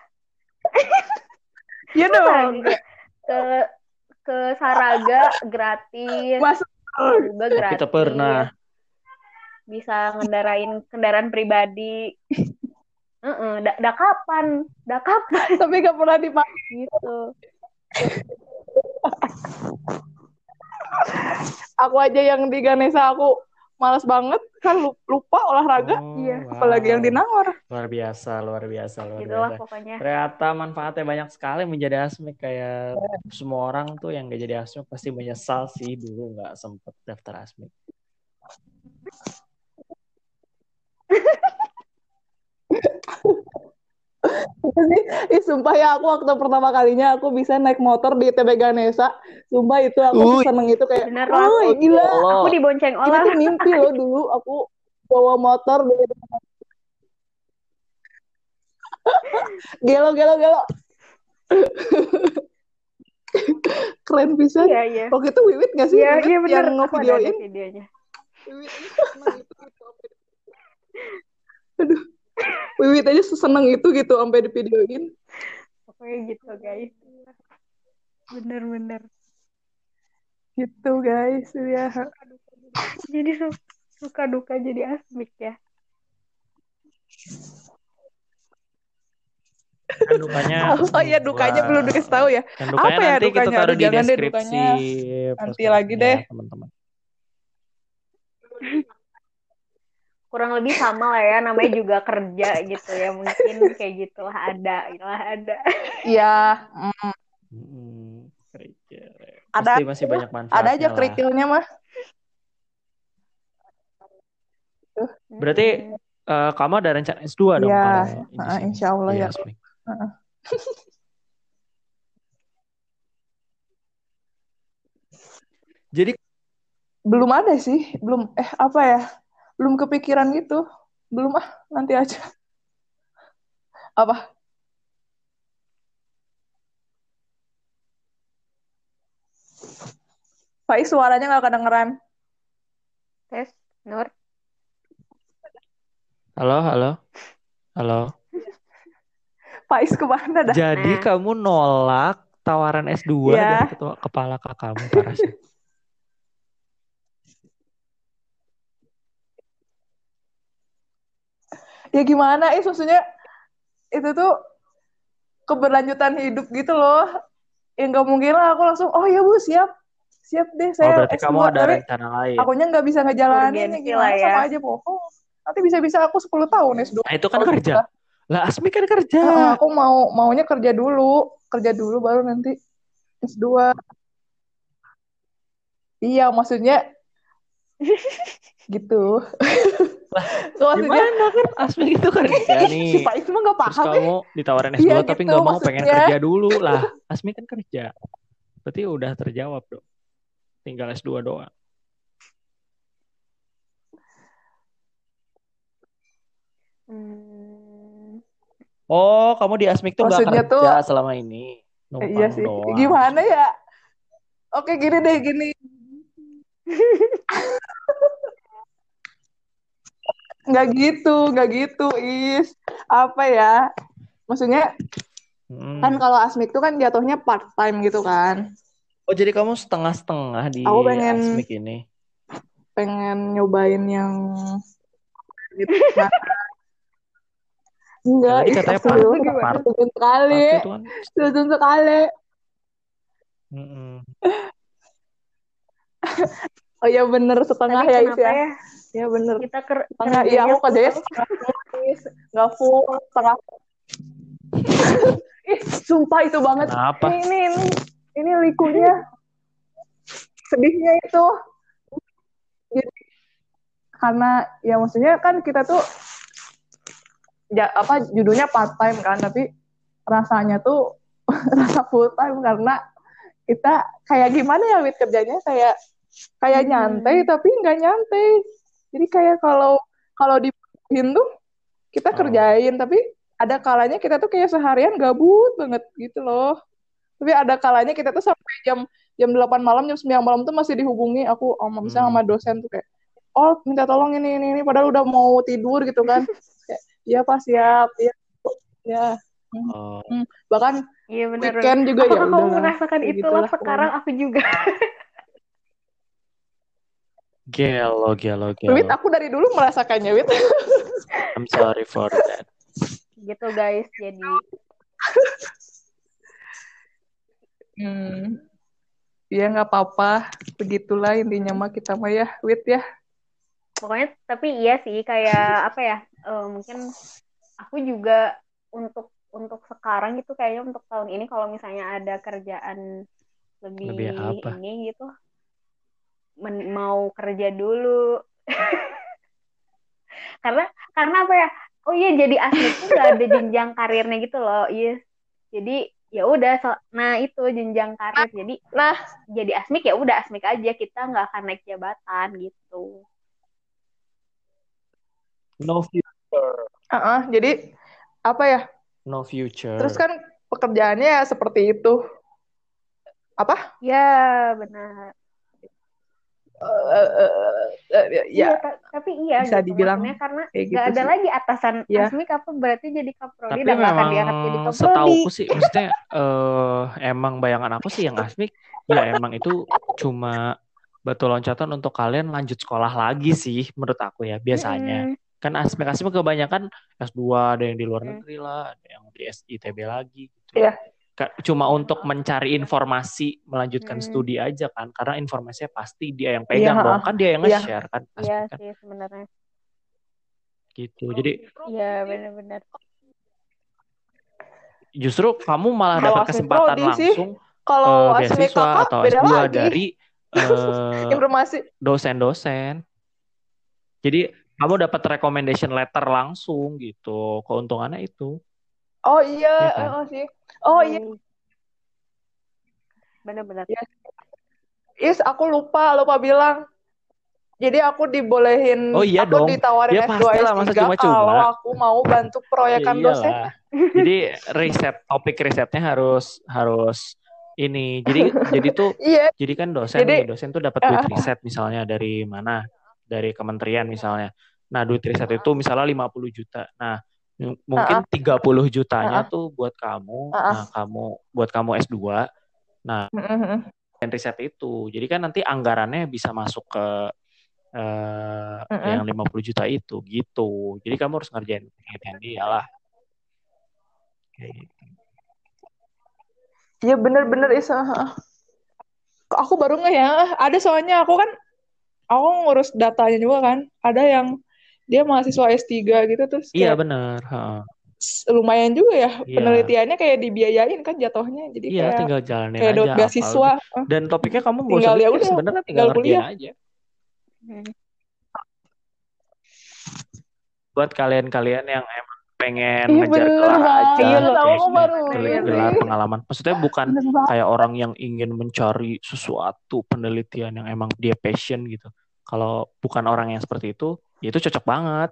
Dong. juga ke ke Saraga gratis, Masuk. juga gratis. Kita pernah. bisa ngendarain kendaraan pribadi. Heeh, da, da kapan? Da kapan Tapi gak pernah dipakai. gitu. Aku aja yang di Ganesa aku malas banget kan lu- lupa olahraga. Oh, Iya. Apalagi yang di wow. Nangor. Luar biasa, luar biasa, luar Gitulah biasa. pokoknya. Ternyata manfaatnya banyak sekali menjadi asmik kayak semua orang tuh yang gak jadi asmik pasti menyesal sih dulu nggak sempet daftar asmik. [LAUGHS] Ih, ih, sumpah ya aku waktu pertama kalinya aku bisa naik motor di ITB Ganesa. Sumpah itu aku Uy. seneng itu kayak, Bener oh gila. Allah. Aku dibonceng olah. tuh mimpi loh dulu aku bawa motor di Gelo, gelo, gelo. Keren bisa. Iya, iya. Waktu itu Wiwit gak sih? Iya, Wiwit iya bener. yang Aku ngevideoin. videonya. Wiwit itu, gitu. Aduh. Wiwit aja seneng itu gitu sampai di videoin. Pokoknya gitu, guys. Bener-bener. Gitu guys, ya. Jadi su- suka duka jadi asmik ya. Kan dukanya [LAUGHS] Oh iya dukanya belum dikasih tahu ya. Dukanya Apa ya nanti kita dukanya? taruh Aduh, di jangan deh deskripsi dukanya. Nanti lagi deh. ya, teman-teman. Kurang lebih sama lah ya, namanya juga kerja gitu ya. Mungkin kayak gitulah ada, lah ada. Iya, mm, kerikil. Ada- Pasti masih banyak manfaatnya ada aja kerikilnya mah. Berarti eh, kamu ada rencana S2 dong Iya, heeh, sini, insya Allah di ya. Asmik. Jadi Belum ada sih, belum eh apa ya? Belum kepikiran gitu. Belum ah, nanti aja. Apa? Faiz suaranya nggak kedengeran. Tes, Nur. halo, halo. Halo. Faiz ke mana dah? Jadi Nah. kamu nolak tawaran S2 Iya. dari ketua kepala kakakmu parah sih. Ya gimana? Eh maksudnya itu tuh keberlanjutan hidup gitu loh. Ya nggak mungkin lah aku langsung, oh ya bu siap, siap deh Oh, saya berarti S2. kamu ada rencana lain. akunya nggak bisa ngejalanin ya gimana ya. sama aja bohong. Nanti bisa-bisa aku 10 tahun S2. Nah, itu kan kerja. gitu. Lah, Asmi kan kerja. Heeh, aku mau maunya kerja dulu, kerja dulu baru nanti S2. Iya, maksudnya [LAUGHS] gitu. [LAUGHS] maksudnya Gimana kan Asmik itu kerja nih. si itu mah gak Terus paham ya. kamu ditawarin S2 Iya, tapi gitu, nggak mau pengen kerja dulu lah. Asmi kan kerja. Berarti udah terjawab dong. Tinggal S2 doang. Hmm, Oh, kamu di Asmik tuh nggak Maksudnya kerja tuh- selama ini. Numpang Iya sih. doang. Gimana ya? Oke, gini deh, gini. [LAUGHS] Nggak gitu, nggak gitu, Is. Apa ya? Maksudnya, Hmm. kan kalau Asmik tuh kan jatuhnya part time gitu kan. Oh, jadi kamu setengah-setengah di Aku pengen- Asmik ini. Pengen nyobain yang gitu. Nah. Enggak, Tadi Is, katanya part- part- setujun sekali. Part itu kan. Sekali. Mm-mm. [LAUGHS] Oh iya bener, setengah tapi ya, Is ya. ya Ya bener. kita ker Setengah, iya aku kerjanya nggak full, setengah [LAUGHS] Ih, sumpah itu banget. Kenapa? Ini, ini, ini, ini likunya. Sedihnya itu. Jadi, karena ya maksudnya kan kita tuh ya apa judulnya part time kan, tapi rasanya tuh [LAUGHS] rasa full time karena kita kayak gimana ya Wit kerjanya kayak kayak Hmm. nyantai tapi nggak nyantai. Jadi kayak kalau kalau dibutuhin tuh kita Oh. kerjain tapi ada kalanya kita tuh kayak seharian gabut banget gitu loh. Tapi ada kalanya kita tuh sampai jam jam 8 malam, jam 9 malam tuh masih dihubungi aku sama misalnya Hmm. sama dosen tuh kayak, "Oh, minta tolong ini ini ini padahal udah mau tidur gitu kan." [LAUGHS] kayak, "Iya, Pak, siap." Iya. Ya. Oh, Bahkan iya benar weekend juga ya kamu udah. merasakan itulah sekarang aku juga [LAUGHS] gelo, gelo, Wit, gelo. aku dari dulu merasakannya, Wit. [LAUGHS] I'm sorry for that. gitu guys jadi Hmm. Ya nggak apa-apa, begitulah intinya mah kita mah ya, Wit ya. pokoknya tapi iya sih kayak [LAUGHS] apa ya eh, mungkin aku juga untuk untuk sekarang gitu kayaknya untuk tahun ini kalau misalnya ada kerjaan lebih, Lebih apa? ini gitu men- mau kerja dulu [LAUGHS] karena karena apa ya oh iya jadi asli tuh gak ada jenjang karirnya gitu loh iya jadi ya udah so- nah itu jenjang karir jadi Nah, jadi asmik ya udah asmik aja kita nggak akan naik jabatan gitu No future. uh-uh, jadi apa ya? No future. Terus kan pekerjaannya ya seperti itu. Apa? ya benar Eh, eh, eh, Iya, ya, ta- tapi iya bisa gitu. dibilang karena kayak nggak gitu ada sih. lagi atasan Iya. Asmik apa berarti jadi kaprodi Tapi dan nggak akan memang diangkat jadi kaprodi. setauku sih, maksudnya eh emang bayangan aku sih yang Asmik, ya emang itu cuma batu loncatan untuk kalian lanjut sekolah lagi sih, menurut aku ya biasanya. Mm-mm. Kan Asmik-Asmik kebanyakan S2, ada yang di luar Hmm. negeri lah, ada yang di ITB lagi gitu. Iya. Cuma untuk mencari informasi, melanjutkan Hmm. studi aja kan, karena informasinya pasti dia yang Iya, pegang dong, ha-ha. kan dia yang Iya. nge-share kan, Iya kan sih sebenarnya. gitu. Jadi Iya benar-benar. justru kamu malah dapat kesempatan langsung Kalau Asmik beasiswa kakak atau beda S2 lagi. dari [LAUGHS] eh, Informasi. dosen-dosen. Jadi kamu dapat recommendation letter langsung gitu. Keuntungannya itu. Oh iya, Iya kan? oh sih. Oh iya, Hmm. Benar-benar. Is aku lupa, lupa bilang. Jadi aku dibolehin, Oh iya aku dong. ditawarin Ya S2 pastilah, masa S3 cuma-cuma. kalau aku mau bantu proyekan Ya dosen. iyalah. Jadi riset topik risetnya harus harus ini. Jadi jadi tuh [LAUGHS] Iya, jadi kan dosen Jadi- nih, dosen tuh dapat duit [LAUGHS] riset misalnya dari mana? Dari kementerian misalnya. Nah, duit riset itu misalnya 50 juta. Nah, mungkin 30 jutanya tuh buat kamu. Uh-uh. Nah, kamu buat kamu S2 Mm-mm. dan riset itu. Jadi kan nanti anggarannya bisa masuk ke eh, Mm-mm. yang 50 juta itu gitu. Jadi kamu harus ngerjain penelitian dia lah. Kayak gitu. Iya bener-bener Is. ah, ah. Aku baru nggak ya, ada soalnya aku kan, aku ngurus datanya juga kan. Ada yang dia mahasiswa S3 gitu terus Iya benar. lumayan juga ya Iya. penelitiannya kayak dibiayain kan jatuhnya jadi Iya, kayak tinggal jalanin kayak aja. beasiswa Eh, Dan topiknya kamu nggak tinggal usah ya udah sebenarnya tinggal tinggal kuliah aja. Hmm. Buat kalian-kalian yang emang pengen Iya ngejar gelar aja, Iya, tahu baru gelar pengalaman. Maksudnya bukan kayak orang yang ingin mencari sesuatu penelitian yang emang dia passion gitu. Kalau bukan orang yang seperti itu, itu cocok banget.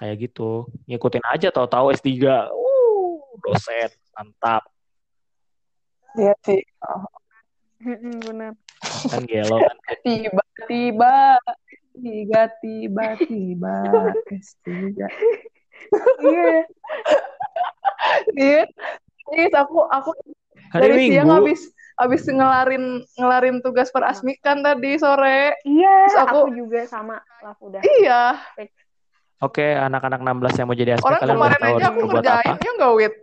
Kayak gitu. Ngikutin aja tahu-tahu S3. Uh, dosen. Mantap. Iya sih. Benar. Kan gelo kan. [LAUGHS] Tiba-tiba, tiga tiba-tiba, ketiga. Iya. Iya, aku aku Hari dari siang Minggu. habis habis ngelarin ngelarin tugas perasmikan tadi sore. Iya, Terus aku- aku juga sama lah udah. Iya, Oke, anak-anak 16 yang mau jadi aspek orang kalian udah kemarin tahu aja aku berbuat ngerjain apa? ya nggak wit.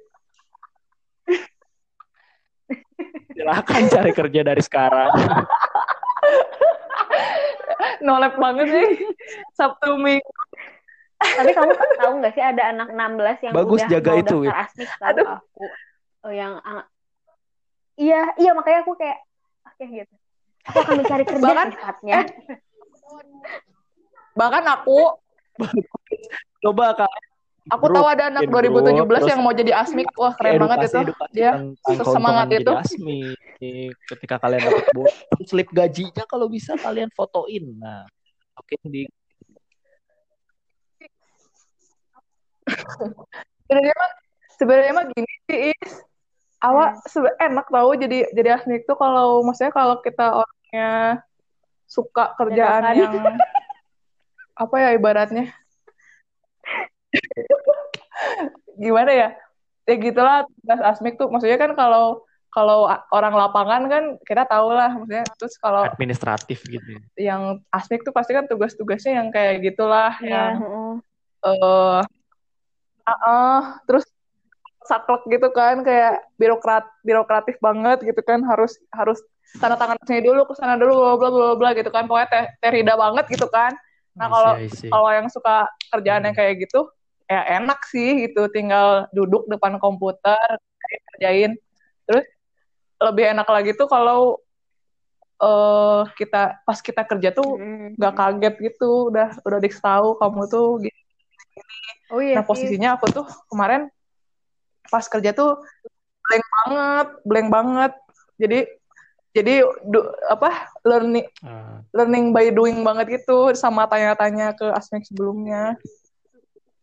[LAUGHS] Silahkan cari kerja dari sekarang. [LAUGHS] Nolep banget sih. Sabtu minggu. Tapi kamu tahu nggak sih ada anak 16 yang Bagus udah jaga itu, asmik Aduh. aku. Oh, yang Iya, iya makanya aku kayak oke gitu. Aku akan mencari kerja Bahkan- cepatnya. Bahkan aku Coba kalian aku Bro, tahu ada anak grup, 2017 terus yang mau jadi asmik. Wah, keren banget itu. Dia sesemangat keuntungan itu. asmi. Ketika kalian dapat bo- slip gajinya kalau bisa kalian fotoin. Nah, oke di sebenarnya mah sebenarnya mah gini sih Is. Awak sebe- enak tahu jadi jadi asmik tuh kalau maksudnya kalau kita orangnya suka kerjaan Dadakan. yang [LAUGHS] apa ya ibaratnya gimana ya ya gitulah tugas asmik tuh maksudnya kan kalau kalau orang lapangan kan kita tahu lah maksudnya terus kalau administratif gitu. yang asmik tuh pasti kan tugas-tugasnya yang kayak gitulah Iya, yang heeh. eh ah, ah, terus saklek gitu kan kayak birokrat birokratif banget gitu kan harus harus tanda tangan sini dulu ke sana dulu bla bla bla bla gitu kan pokoknya teh terida banget gitu kan Nah, kalau- kalau yang suka kerjaan yang kayak gitu ya enak sih gitu tinggal duduk depan komputer kerjain terus lebih enak lagi tuh kalau eh kita pas kita kerja tuh Mm-mm. nggak kaget gitu udah udah dikasih tahu kamu tuh gini. Oh iya Nah sih. posisinya aku tuh kemarin pas kerja tuh blank banget, blank banget. Jadi jadi du- apa learning Ah, learning by doing banget gitu sama tanya-tanya ke asmik sebelumnya.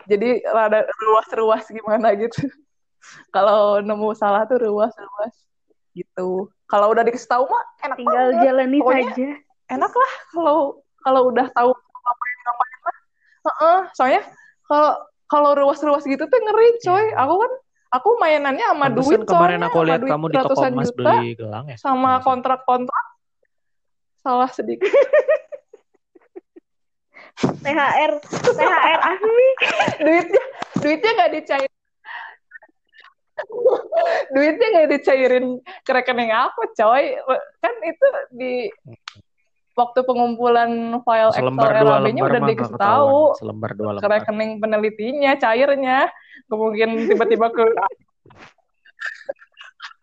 Jadi rada ruas-ruas gimana gitu. [LAUGHS] Kalau nemu salah tuh ruas-ruas gitu. Kalau udah dikasih tahu mah enak Tinggal banget. jalani Pokoknya- saja. Enak lah kalau kalau udah tahu ngapain ngapain mah. Heeh, soalnya kalau kalau ruas-ruas gitu tuh ngeri coy. Iya. Aku kan aku mainannya sama pantesan duit kemarin soalnya aku lihat kamu di toko ratusan emas juta beli gelang ya. sama kontrak-kontrak. Salah sedikit. [LAUGHS] THR, THR asmi. duitnya duitnya nggak dicair [LAUGHS] duitnya nggak dicairin ke rekening aku coy. Kan itu di waktu pengumpulan file Excel RAB-nya udah dikasih tahu Selembar dua ke lembar. rekening penelitinya cairnya kemungkinan tiba-tiba ke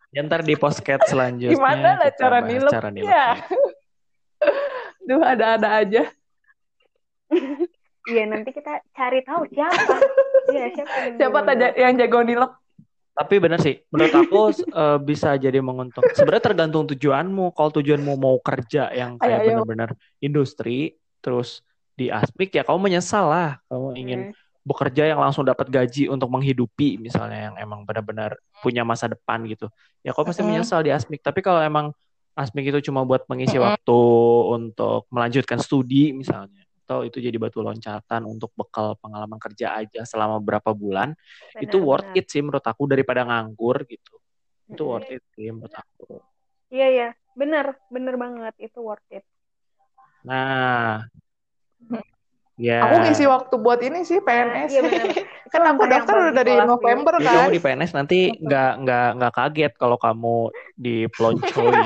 Ya, ntar di postcat selanjutnya Gimana lah cara nilep? cara Ya. nilepnya. duh ada-ada aja Iya nanti kita cari tahu siapa. Iya siapa. yang siapa taja yang jago nilep Tapi benar sih, menurut [LAUGHS] aku eh, bisa jadi menguntungkan. Sebenarnya tergantung tujuanmu. Kalau tujuanmu mau kerja yang kayak Ayo, ayo. benar-benar industri, terus di aspek ya kamu menyesal lah. Kamu ingin Hmm. bekerja yang langsung dapat gaji untuk menghidupi, misalnya yang emang benar-benar punya masa depan gitu. Ya kau pasti menyesal di aspek. Tapi kalau emang aspek itu cuma buat mengisi waktu untuk melanjutkan studi misalnya, atau itu jadi batu loncatan untuk bekal pengalaman kerja aja selama beberapa bulan, itu worth Benar-benar. it sih menurut aku daripada nganggur gitu. Itu worth it sih menurut aku. Iya iya, bener bener banget itu worth it. Nah, [LAUGHS] ya. aku ngisi waktu buat ini sih PNS Iya bener. [LAUGHS] kan aku daftar udah dari. November Jadi kan kamu di PNS nanti nggak nggak nggak kaget kalau kamu diploncoi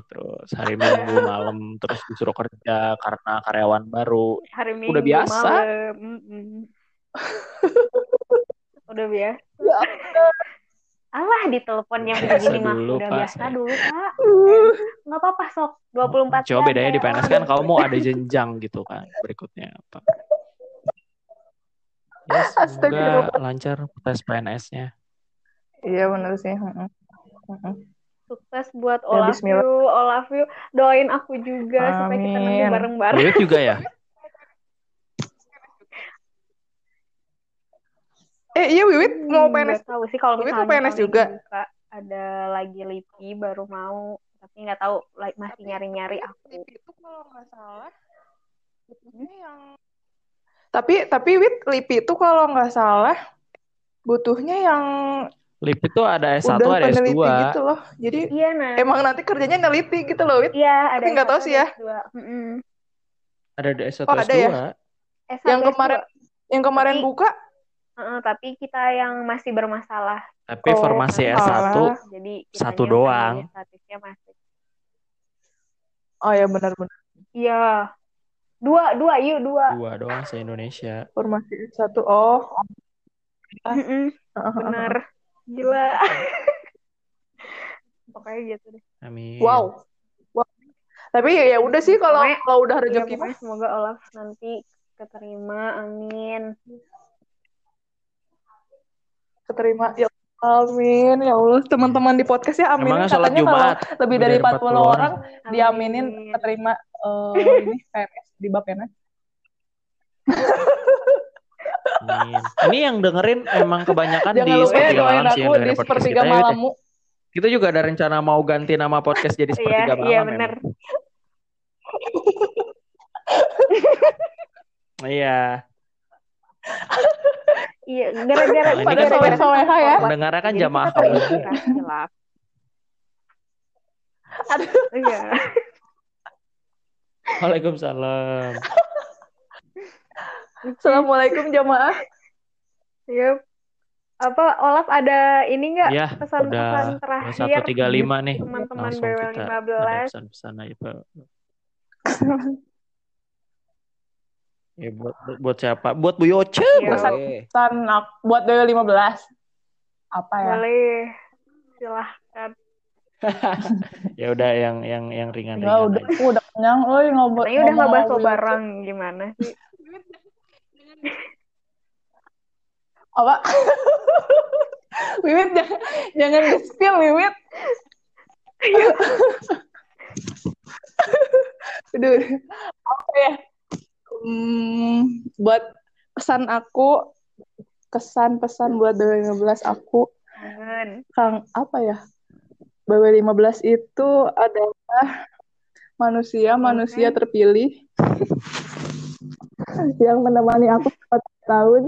[LAUGHS] terus hari Minggu malam terus disuruh kerja karena karyawan baru. Hari Minggu Udah biasa. malam. Mm-mm. [LAUGHS] Udah biasa. Ya Alah di telepon yang Biasa begini mah dulu, udah Pak. biasa dulu Kak. Nggak apa-apa sok 24 Coba jam bedanya di kayak PNS kan kamu ada jenjang gitu kan berikutnya apa. Ya, semoga lancar tes PNS-nya. Iya bener sih. Sukses buat Ya, Olaf you, Olaf you. Doain aku juga supaya kita nanti Amin. bareng-bareng. Wiwit juga ya? [LAUGHS] Eh iya Wiwit mau Hmm, PNS. nggak tahu sih kalau Wiwit mau PNS juga? buka, ada lagi LIPI baru mau tapi nggak tahu like, masih nyari-nyari aku. itu kalau nggak salah butuhnya yang tapi tapi Wit Lipi itu kalau nggak salah butuhnya yang LIP itu ada S1, udah ada S2. peneliti gitu loh jadi Iya nah. emang nanti kerjanya neliti gitu loh Wit Iya, ada Tapi nggak tahu S1, sih ya. ada S2. Mm-mm. Ada di S1, Oh, ada S2. ya? S1, yang S2. kemarin yang kemarin Tapi- buka Heeh, tapi kita yang masih bermasalah. Tapi Oh, formasi S1 alah. Jadi Satu doang. masih oh ya benar-benar Iya. Dua, dua, yuk dua. dua doang se-Indonesia. formasi satu oh. Mm-mm, [LAUGHS] bener. Gila. [LAUGHS] Pokoknya gitu deh. Amin. wow wow tapi ya ya udah sih kalau kalau udah Iya, rezeki pokoknya semoga Olaf nanti keterima. Amin. Keterima ya Amin ya Allah teman-teman di podcast ya amin Emangnya sholat katanya kalau Jumat lebih dari 40 orang diaminin Amin. keterima eh, [LAUGHS] ini PNS di Bappenas. Amin. Ini yang dengerin emang kebanyakan Jangan di ya sepertiga doain malam sih aku yang di sepertiga kita. ya, ya. malammu. Kita juga ada rencana mau ganti nama podcast jadi [LAUGHS] Iya, sepertiga malam. iya bener. [LAUGHS] Iya. Iya, gara-gara Nah, ini Pada kan soleh ya. Pendengarnya kan jamaah kamu. lah. Iya. Waalaikumsalam. Assalamualaikum jamaah. Yep. Apa Olaf ada ini nggak Ya, pesan-pesan terakhir 135 nih. teman-teman Langsung BW kita 15? ada pesan-pesan aja, Pak. [LAUGHS] Ya, buat, buat siapa? Buat Bu Yoce. Iya. boleh. Pesan buat Dewa 15. Apa ya? Boleh. Silahkan. [LAUGHS] Ya udah yang yang yang ringan-ringan. Ya udah, aja. aku udah kenyang. Oi ngobrol. Nah, udah bakso sama bareng gimana sih? Apa? [LAUGHS] Wiwit jangan, jangan di-spill Wiwit. [LAUGHS] Aduh. Apa ya? Hmm, buat pesan aku kesan pesan buat 15 aku Kangen. Kang apa ya? BW15 itu adalah manusia manusia terpilih [LAUGHS] yang menemani aku 4 tahun.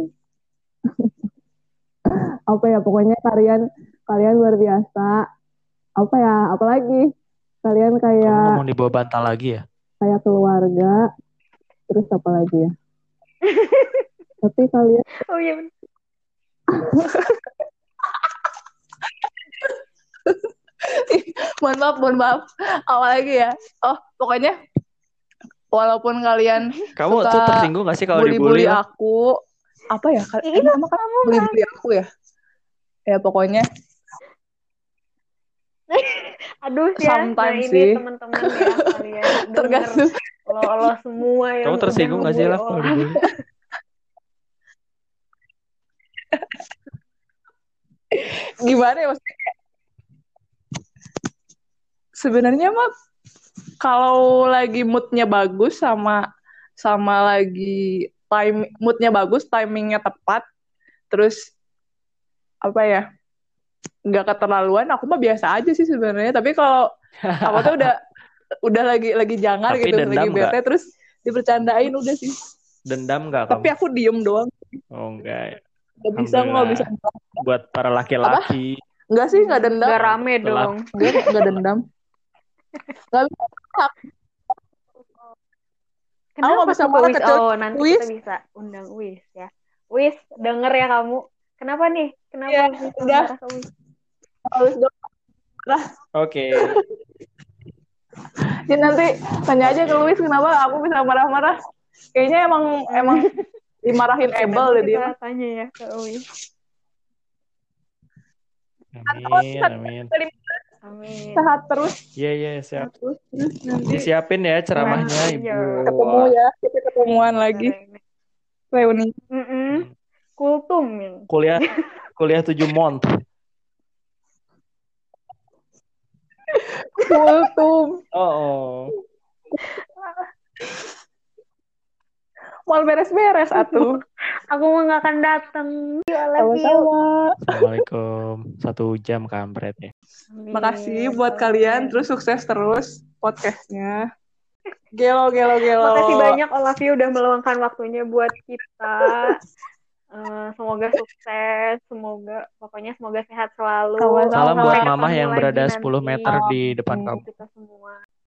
[LAUGHS] apa ya pokoknya kalian kalian luar biasa. Apa ya? Apalagi kalian Kamu kayak ngomong di bawah bantal lagi ya? kayak keluarga. Terus apa lagi ya? [LAUGHS] Tapi kalian Oh iya [LAUGHS] mohon maaf, mohon maaf. Awal lagi ya. Oh, pokoknya walaupun kalian Kamu Suka tuh tersinggung gak sih kalau bully-bully dibully? aku, apa ya? Kal- Iya, emang kan bully-bully aku ya? Ya pokoknya [LAUGHS] Aduh ya, nah Sometimes ini sih. teman-teman ya kalian [LAUGHS] tergantung lo lo semua yang Kamu tersinggung gak sih lah [LAUGHS] gimana ya maksudnya sebenarnya mah kalau lagi moodnya bagus sama sama lagi time moodnya bagus timingnya tepat terus apa ya nggak keterlaluan aku mah biasa aja sih sebenarnya tapi kalau [LAUGHS] aku tuh udah udah lagi lagi jangan Tapi gitu lagi nggak? bete terus dibercandain udah sih Dendam gak tapi kamu? aku diem doang Oh enggak. nggak bisa nggak bisa Buat para laki-laki. nggak sih nggak dendam Gak rame dong. [LAUGHS] Gue nggak dendam. Nggak bisa. Kenapa nggak bisa marah kecuali Oh, nanti kita bisa undang Wis ya. Wis, denger ya kamu. Kenapa nih? Kenapa bisa udah. ke? Harus dong. Oke. Ya nanti tanya aja ke Luis kenapa aku bisa marah-marah. Kayaknya emang emang dimarahin Ebel deh dia. tanya ya ke Wis. Amin, amin. Amin. Sehat terus. Iya, iya, siap. Sehat terus. Terus nanti Disiapin ya ceramahnya, Iya. Ibu. ketemu ya. Kita ketemuan lagi. Reuni. Mm-mm. Kultum ini. Kuliah kuliah 7 month. Kultum. Oh, oh. Mau beres-beres atuh. Aku mah gak akan datang. Sama-sama. Assalamualaikum. Satu jam kampret ya. Makasih buat kalian. Terus sukses terus podcastnya. Gelo, gelo, gelo. Makasih banyak Olafia udah meluangkan waktunya buat kita. Eh, semoga sukses, semoga pokoknya semoga sehat selalu. Sama-sama. Salam buat mamah yang berada nanti. 10 meter di depan kamu. Kita semua.